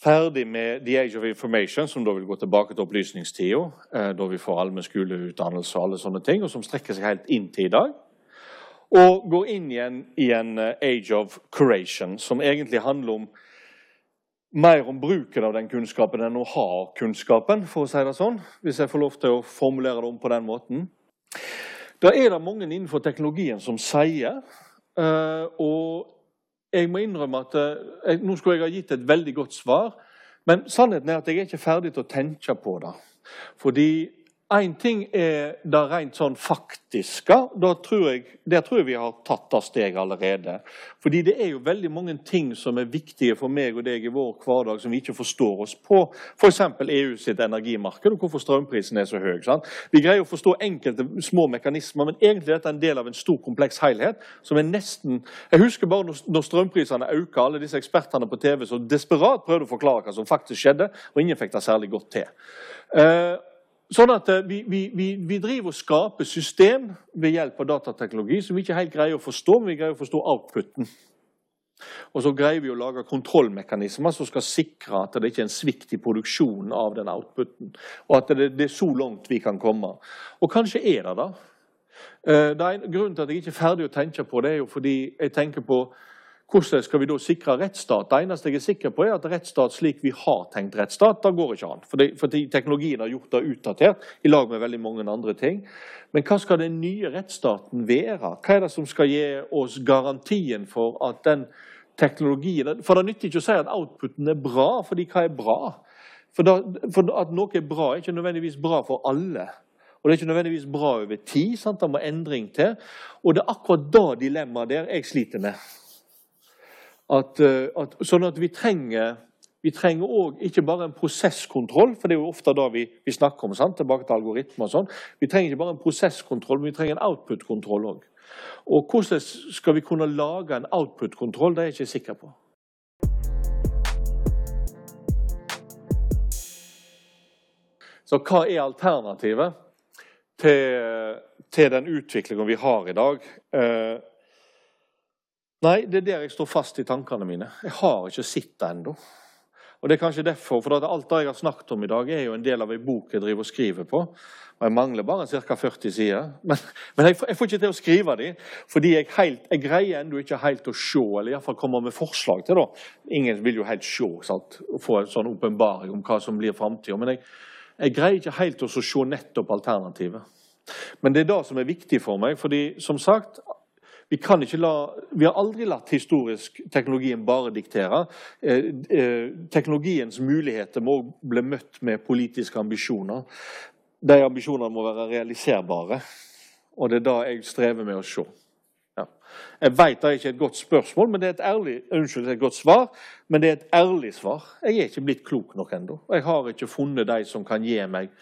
ferdig med The Age of Information, som da vil gå tilbake til opplysningstida, eh, da vi får allmenn skoleutdannelse og alle sånne ting, og som strekker seg helt inn til i dag, og går inn igjen i en eh, Age of Creation, som egentlig handler om mer om bruken av den kunnskapen enn å ha kunnskapen, for å si det sånn. Hvis jeg får lov til å formulere det om på den måten. Da er det mange innenfor teknologien som sier, uh, og jeg må innrømme at jeg, Nå skulle jeg ha gitt et veldig godt svar, men sannheten er at jeg er ikke ferdig til å tenke på det. Fordi Én ting er det rent sånn faktiske. Tror jeg, der tror jeg vi har tatt av steg allerede. Fordi det er jo veldig mange ting som er viktige for meg og deg i vår hverdag som vi ikke forstår oss på. F.eks. EU sitt energimarked og hvorfor strømprisen er så høy. Sant? Vi greier å forstå enkelte små mekanismer, men egentlig er dette en del av en stor, kompleks helhet. som er nesten... Jeg husker bare når, når strømprisene øker, alle disse ekspertene på TV som desperat prøvde å forklare hva som faktisk skjedde, og ingen fikk det særlig godt til. Uh, Sånn at eh, vi, vi, vi, driver og skaper system ved hjelp av datateknologi som vi ikke helt greier å forstå, men vi greier å forstå outputen. Og så greier vi å lage kontrollmekanismer som skal sikre at det ikke er en svikt i produksjonen av den outputen. Og at det, det er så langt vi kan komme. Og kanskje er det det. Eh, det er en, grunnen til at jeg ikke er ferdig å tenke på det, er jo fordi jeg tenker på hvordan skal vi da sikre rettsstat? Det eneste jeg er sikker på, er at rettsstat slik vi har tenkt rettsstat, det går ikke an. Fordi, fordi teknologien har gjort det utdatert i lag med veldig mange andre ting. Men hva skal den nye rettsstaten være? Hva er det som skal gi oss garantien for at den teknologien For det nytter ikke å si at outputen er bra, fordi hva er bra? For, da, for at noe er bra, er ikke nødvendigvis bra for alle. Og det er ikke nødvendigvis bra over tid. Sant? Det må endring til. Og det er akkurat det dilemmaet der jeg sliter med. At, eh, at, sånn at vi trenger vi trenger òg ikke bare en prosesskontroll, for det er jo ofte da vi, vi snakker om. sant? tilbake til algoritmer og sånn. Vi trenger ikke bare en prosesskontroll, men vi trenger en output-kontroll òg. Og hvordan skal vi kunne lage en output-kontroll, det er jeg ikke sikker på. Så hva er alternativet til, til den utviklingen vi har i dag? Nei, det er der jeg står fast i tankene mine. Jeg har ikke sett det ennå. Og det er kanskje derfor, for Alt det jeg har snakket om i dag, er jo en del av ei bok jeg driver og skriver på. Og Jeg mangler bare ca. 40 sider. Men, men jeg, jeg, får, ikke til å skrive dem, fordi jeg, helt, jeg greier ennå ikke helt å se, eller iallfall komme med forslag til det. Ingen vil jo helt se, sant? få en sånn åpenbaring om hva som blir framtida. Men jeg, jeg, greier ikke helt å se nettopp alternativet. Men det er det som er viktig for meg. fordi som sagt, vi, la, vi, har aldri latt historisk teknologien bare diktere. Eh, eh, teknologiens muligheter må bli møtt med politiske ambisjoner. De ambisjonene må være realiserbare, og det er det jeg strever med å se. Ja. Jeg vet det er ikke et godt spørsmål, men det er et ærlig, unnskyld, et godt svar, men det er et ærlig svar. Jeg er ikke blitt klok nok ennå. Jeg har ikke funnet de som kan gi meg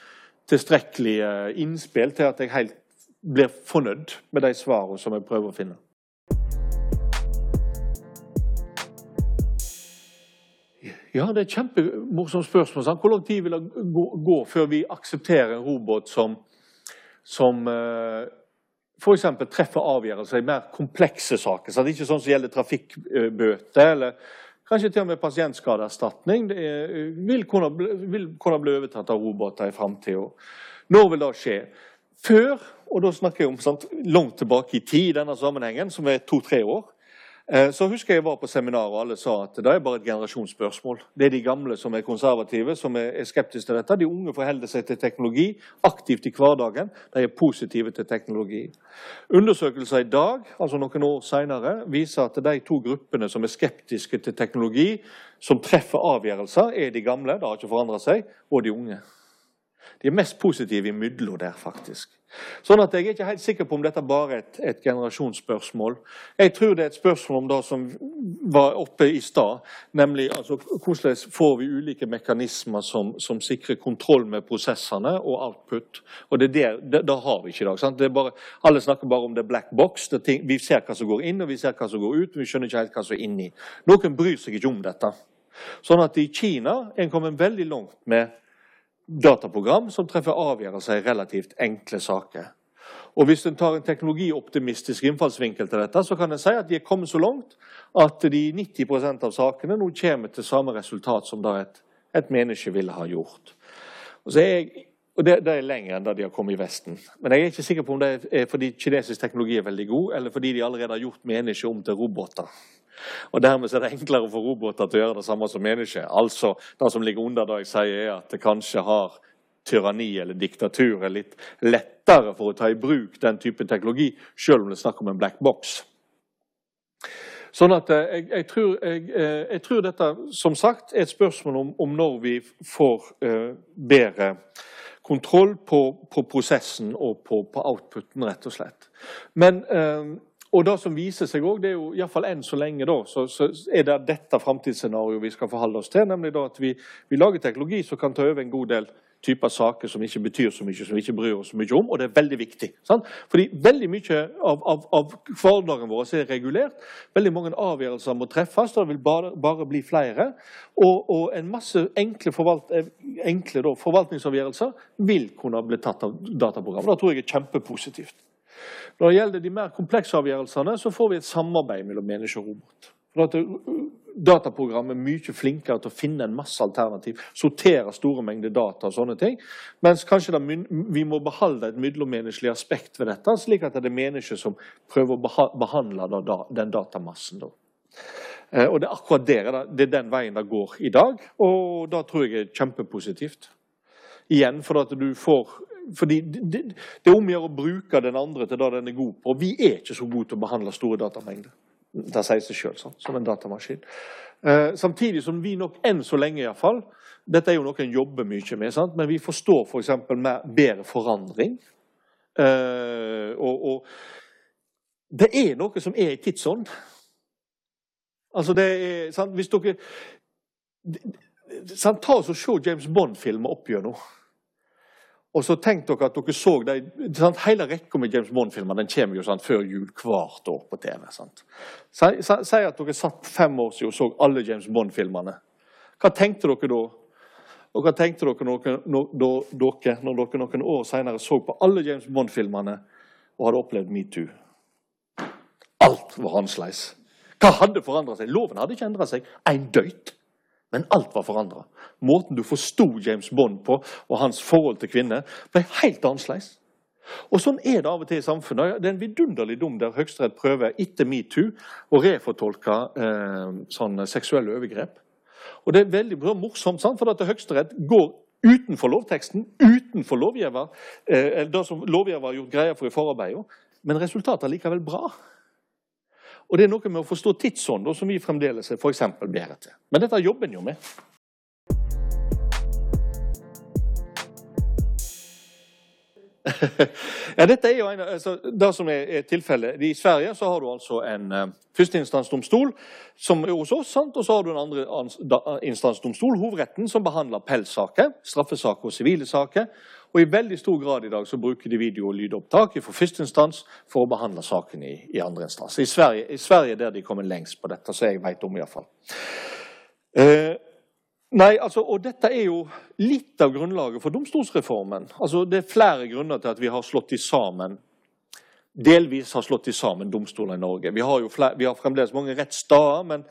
tilstrekkelige innspill til at jeg helt blir fornøyd med de svarene som jeg prøver å finne. Ja, det er et kjempemorsomt spørsmål. Sant? Hvor lang tid vil det gå, før vi aksepterer en robot som, som uh, f.eks. treffer avgjørelser i mer komplekse saker? Sant? Ikke sånn som gjelder trafikkbøter eller kanskje til og med pasientskadeerstatning. Det er, vil, kunne, vil kunne bli overtatt av roboter i framtida. Når vil det skje? Før, og da snakker jeg om sant, langt tilbake i tid denne sammenhengen, som er to-tre år, Eh, så husker jeg var på seminar og alle sa at det er bare et generasjonsspørsmål. Det er de gamle som er konservative, som er skeptiske til dette. De unge forholder seg til teknologi aktivt i hverdagen. De er positive til teknologi. Undersøkelser i dag, altså noen år senere, viser at de to gruppene som er skeptiske til teknologi, som treffer avgjørelser, er de gamle, det har ikke forandra seg, og de unge. De er mest positive imellom der, faktisk. Sånn at Jeg er ikke helt sikker på om dette bare er et, et generasjonsspørsmål. Jeg tror det er et spørsmål om det som var oppe i stad, nemlig altså, hvordan får vi ulike mekanismer som, som, sikrer kontroll med prosessene og output. Og det, der, det, det har vi ikke i dag. Bare, alle snakker bare om det black box. Det ting, vi ser hva som går inn, og vi ser hva som går ut. men Vi skjønner ikke helt hva som er inni. Noen bryr seg ikke om dette. Sånn at I Kina en kommet veldig langt med dataprogram som treffer avgjørelser i relativt enkle saker. Og Hvis en tar en teknologioptimistisk innfallsvinkel til dette, så kan en si at de er kommet så langt at de 90% av sakene nå kommer til samme resultat som da et, et menneske ville ha gjort. Og, jeg, og det, det, er lenger enn da de har kommet i Vesten. Men jeg er ikke sikker på om det er fordi kinesisk teknologi er veldig god, eller fordi de allerede har gjort mennesker om til roboter. Og Dermed er det enklere for roboter til å gjøre det samme som mennesker. Altså, Det som ligger under det jeg sier, er at det kanskje har tyranni eller diktatur er litt lettere for å ta i bruk den type teknologi, selv om det er snakk om en black box. Sånn at eh, jeg, jeg, tror, jeg, eh, jeg, tror, dette som sagt er et spørsmål om, om når vi får uh, bedre kontroll på, på, prosessen og på, på, outputen, rett og slett. Men uh, og det som viser seg også, det er jo iallfall enn så lenge da, så, så er det dette framtidsscenarioet vi skal forholde oss til. Nemlig da at vi, vi, lager teknologi som kan ta over en god del typer saker som ikke betyr så mye, som vi ikke bryr oss så mye om. Og det er veldig viktig. Sant? Fordi veldig mye av, av, av hverdagen vår er regulert. Veldig mange avgjørelser må treffes. Det vil bare, bare bli flere. Og, og, en masse enkle, forvalt, enkle forvaltningsavgjørelser vil kunne bli tatt av dataprogram. Det tror jeg er kjempepositivt. Når det gjelder de mer komplekse avgjørelsene, så får vi et samarbeid mellom menneske og robot. Dataprogrammet er mye flinkere til å finne en masse alternativ, sortere store mengder data og sånne ting. Mens kanskje det, vi må beholde et mellommenneskelig aspekt ved dette, slik at det er mennesker som prøver å behandle den datamassen. Da. Eh, og Det er akkurat der, det er den veien det går i dag, og det tror jeg er kjempepositivt. Igjen, for at du får fordi det, det er om å bruke den andre til det den er god på. Vi er ikke så gode til å behandle store datamengder. Det sier seg sjøl, sånn, som en datamaskin. Eh, samtidig som vi nok enn så lenge iallfall Dette er jo noe en jobber mye med, sant? men vi forstår f.eks. For med bedre forandring. Eh, og, og, det er noe som er i tidsånd. Altså, det er sant? Hvis dere sant? Ta oss og Se James Bond-filmer opp gjennom. Og så tenk dere at dere så de, sant? Hele rekka med James Bond-filmer den kommer jo sant, før jul hvert år på TV. Si at dere satt fem år siden og så alle James Bond-filmene. Hva tenkte dere da? Og hva tenkte dere når, når, dere, når dere noen år senere så på alle James Bond-filmene og hadde opplevd metoo? Alt var annerledes. Hva hadde forandra seg? Loven hadde ikke endra seg en døyt. Men alt var forandra. Måten du forsto James Bond på, og hans forhold til kvinner, ble helt annerledes. Og Sånn er det av og til i samfunnet. Det er en vidunderlig dom der Høyesterett prøver etter metoo å refortolke eh, sånne seksuelle overgrep. Og Det er veldig morsomt, sant? for at Høyesterett går utenfor lovteksten, utenfor lovgiver, eh, det som lovgiver har gjort greie for i forarbeidet, men resultatet er likevel bra. Og det er noe med å forstå tidsånd som vi fremdeles er f.eks. bedre til. Men dette jobber en jo med. ja, dette er jo en, altså, det som er, er tilfellet. I Sverige så har du altså en uh, førsteinstansdomstol som er hos oss, sant? og så har du en andre instansdomstol, hovedretten, som behandler pelssaker, straffesaker og sivile saker. Og I veldig stor grad i dag så bruker de video- og lydopptak fra første instans for å behandle saken i, i andre instans. I Sverige, I Sverige der de kommer lengst på dette, så jeg vet om iallfall. Eh, Nei, altså, og dette er jo litt av grunnlaget for domstolsreformen. Altså, det er flere grunner til at vi har slått de sammen. Delvis har slått de sammen domstoler i Norge. Vi har jo flere, vi har fremdeles mange rettsstader, men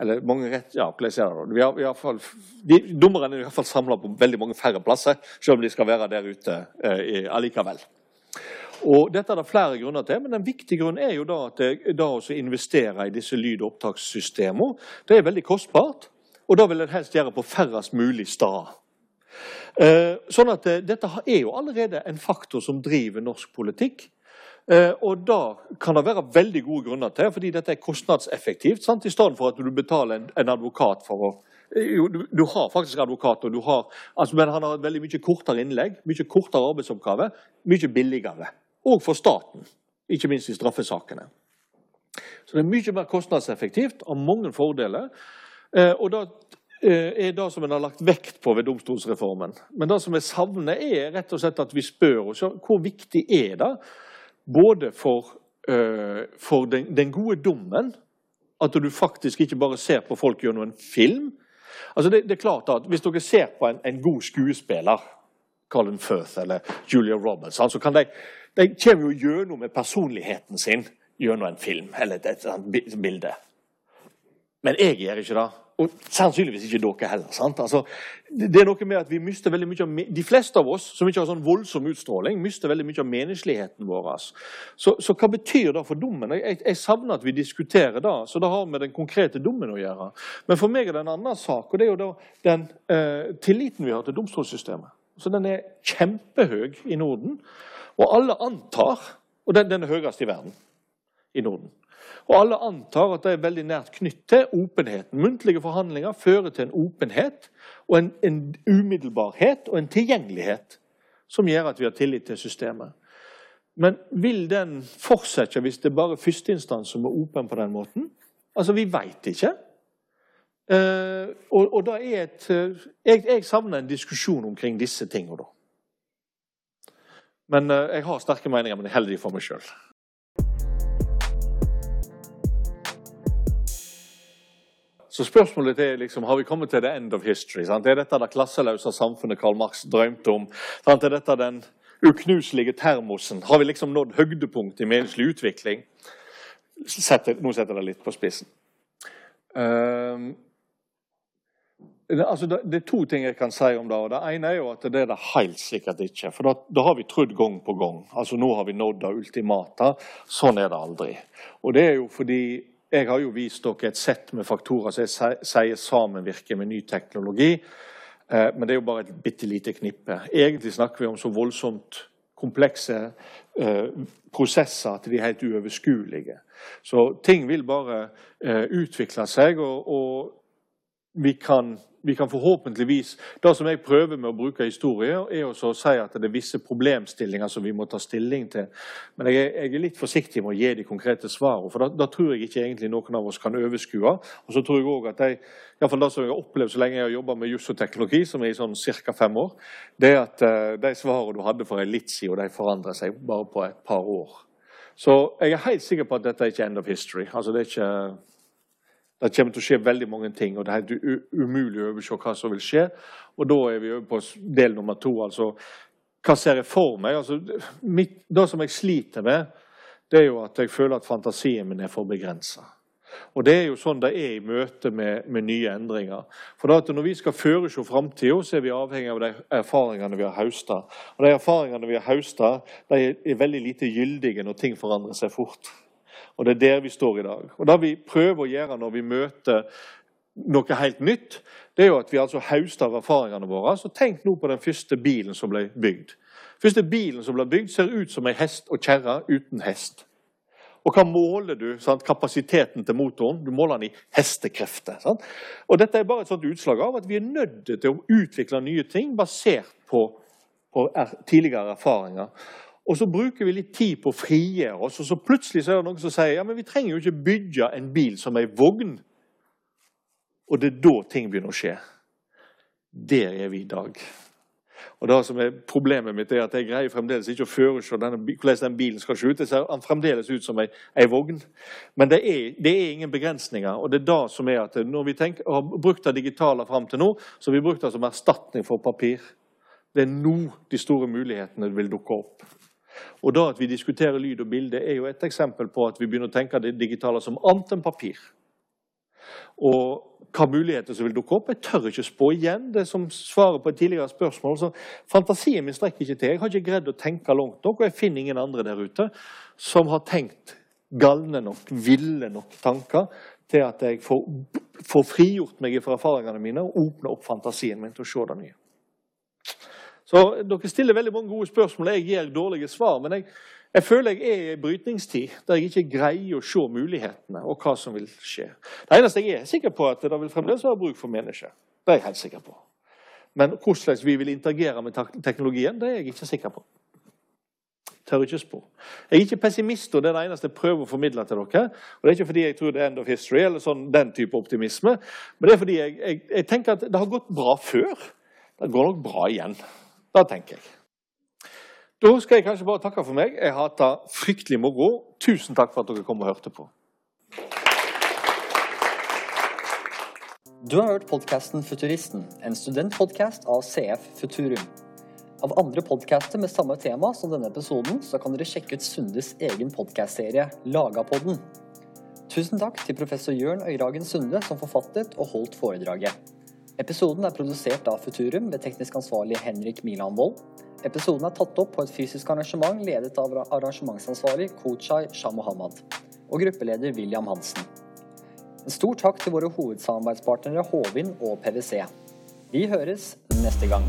eller mange rett, ja, plasserer vi har, vi har fall, de, Dommerne er i hvert fall samla på veldig mange færre plasser, selv om de skal være der ute eh, allikevel. Og Dette er det flere grunner til, men en viktig grunn er jo da at det, da å investere i disse lyd- og opptakssystemene det er veldig kostbart. Og da vil en helst gjøre på færrest mulig steder. Eh, sånn at eh, Dette er jo allerede en faktor som driver norsk politikk. Eh, og da kan det være veldig gode grunner til, fordi dette er kostnadseffektivt. Sant? I stedet for at du betaler en, en advokat for å jo, du, du, har faktisk advokat, du har, altså, men han har et veldig mye kortere innlegg, mye kortere arbeidsoppgave, mye billigere. Og for staten, ikke minst i straffesakene. Så det er mye mer kostnadseffektivt, har mange fordeler. Eh, og det eh, er det som en har lagt vekt på ved domstolsreformen. Men det som jeg savner, er rett og slett at vi spør oss hvor viktig er det både for, uh, for den, den, gode dommen at du faktisk ikke bare ser på folk gjennom en film. Altså det, det, er klart at Hvis dere ser på en, en god skuespiller, Colin Firth eller Julia Roberts, så kan de, de kommer jo gjennom med personligheten sin gjennom en film eller et, et, et bilde. Men jeg gjør ikke det. Og sannsynligvis ikke dere heller. sant? Altså, det er noe med at vi mister veldig mye av, De fleste av oss som ikke har sånn voldsom utstråling, mister veldig mye av menneskeligheten vår. Så, så hva betyr det for dommen? Jeg, jeg, savner at vi diskuterer det. Så det har med den konkrete dommen å gjøre. Men for meg er det en annen sak, og det er jo den eh, tilliten vi har til domstolssystemet. Så Den er kjempehøy i Norden. Og alle antar Og den, den er høyest i verden i Norden. Og alle antar at det er veldig nært knyttet til åpenheten. Muntlige forhandlinger fører til en åpenhet og en, en umiddelbarhet og en tilgjengelighet som gjør at vi har tillit til systemet. Men vil den fortsette hvis det er bare førsteinstans som er åpen på den måten? Altså, vi veit ikke. Uh, og, og er et, uh, jeg, jeg, savner en diskusjon omkring disse tingene. da. Men uh, jeg har sterke meninger, men jeg er heldig for meg sjøl. Så spørsmålet er liksom, har vi kommet til the end of history. Sant? Er dette det klasseløse samfunnet Karl Marx drømte om? Sant? Er dette den uknuselige termosen? Har vi liksom nådd høydepunkt i menneskelig utvikling? Setter, nå setter jeg det litt på spissen. Um, altså det, er to ting jeg kan si om det. og Det ene er jo at det er det helt sikkert ikke. For da, da har vi trodd gang på gang. Altså Nå har vi nådd det ultimata. Sånn er det aldri. Og det er jo fordi jeg har jo vist dere et sett med faktorer som jeg sier sammenvirker med ny teknologi. Eh, men det er jo bare et bitte lite knippe. Egentlig snakker vi om så voldsomt komplekse eh, prosesser at de er helt uoverskuelige. Så ting vil bare eh, utvikle seg, og, og vi kan vi kan forhåpentligvis Det som jeg prøver med å bruke historie, er også å si at det er visse problemstillinger som vi må ta stilling til. Men jeg jeg er litt forsiktig med å gi de konkrete svarene, for da, da, tror jeg ikke egentlig noen av oss kan overskue. Og så tror jeg også at de, iallfall det som jeg har opplevd så lenge jeg har jobba med juss og teknologi, som er i sånn ca. fem år, det er at uh, de svarene du hadde for en litt siden, de forandrer seg bare på et par år. Så jeg er helt sikker på at dette er ikke end of history. Altså det er ikke det kommer til å skje veldig mange ting, og det er helt umulig å overse hva som vil skje. Og da er vi over på del nummer to. altså Hva ser jeg for meg? Altså, mitt, det som jeg sliter med, det er jo at jeg føler at fantasien min er for begrensa. Og det er jo sånn det er i møte med, med nye endringer. For da at Når vi skal forutse framtida, så er vi avhengig av de erfaringene vi har høsta. Og de erfaringene vi har høsta, er veldig lite gyldige når ting forandrer seg fort. Og det er der vi står i dag. Og Det vi prøver å gjøre når vi møter noe helt nytt, det er jo at vi altså høster av erfaringene våre. Så tenk nå på den første bilen som ble bygd. første bilen som ble bygd, ser ut som ei hest og kjerre uten hest. Og hva måler du? Sant? Kapasiteten til motoren. Du måler den i hestekrefter. Sant? Og Dette er bare et sånt utslag av at vi er nødt til å utvikle nye ting basert på, på er, tidligere erfaringer. Og så bruker vi litt tid på å frigjøre oss, og så plutselig så er det noen som sier ja, men vi trenger jo ikke bygge en bil som ei vogn. Og det er da ting begynner å skje. Der er vi i dag. Og det som er Problemet mitt er at jeg greier fremdeles ikke å forestå hvordan den bilen skal se ut. Det ser fremdeles ut som ei, ei vogn. Men det er, det er, ingen begrensninger. og det er det som er at Når vi tenker, har brukt det digitale fram til nå, så har vi brukt det som erstatning for papir. Det er nå de store mulighetene vil dukke opp. Og da at vi diskuterer lyd og bilde, er jo et eksempel på at vi begynner å tenke det digitale som annet enn papir. Og hva muligheter som vil dukke opp. Jeg tør ikke spå igjen det som svarer på et tidligere spørsmål. Så fantasien min strekker ikke til. Jeg har ikke greid å tenke langt nok, og jeg finner ingen andre der ute som har tenkt galne nok, ville nok tanker til at jeg får, får frigjort meg fra erfaringene mine og åpne opp fantasien min til å se det nye. Så Dere stiller veldig mange gode spørsmål. og Jeg gir dårlige svar. men jeg jeg føler jeg er i brytningstid der jeg ikke greier å se mulighetene og hva som vil skje. Det eneste jeg er sikker på, er at det vil fremdeles være bruk for mennesker. Det er jeg helt sikker på. Men hvordan vi vil interagere med teknologien, det er jeg ikke sikker på. Tør ikke spå. Jeg er ikke pessimist, og det er det eneste jeg prøver å formidle til dere. Og Det er ikke fordi jeg tror det er end of history, eller sånn, den type optimisme, men det er fordi jeg, jeg, jeg tenker at det har gått bra før. Det går nok bra igjen. Det tenker jeg. Da skal jeg kanskje bare takke for meg. Jeg har hatt det fryktelig moro. Tusen takk for at dere kom og hørte på. Du har hørt podkasten Futuristen, en studentpodkast av CF Futurum. Av andre podkaster med samme tema som denne episoden, så kan dere sjekke ut Sundes egen podkastserie Lagapodden. Tusen takk til professor Jørn Øyragen Sunde som forfattet og holdt foredraget. Episoden er produsert av Futurum ved teknisk ansvarlig Henrik Milan Wold. Episoden er tatt opp på et fysisk arrangement ledet av arrangementsansvarlig Kochai Shah Mohammad og gruppeleder William Hansen. En stor takk til våre hovedsamarbeidspartnere Håvind og PwC. Vi høres neste gang.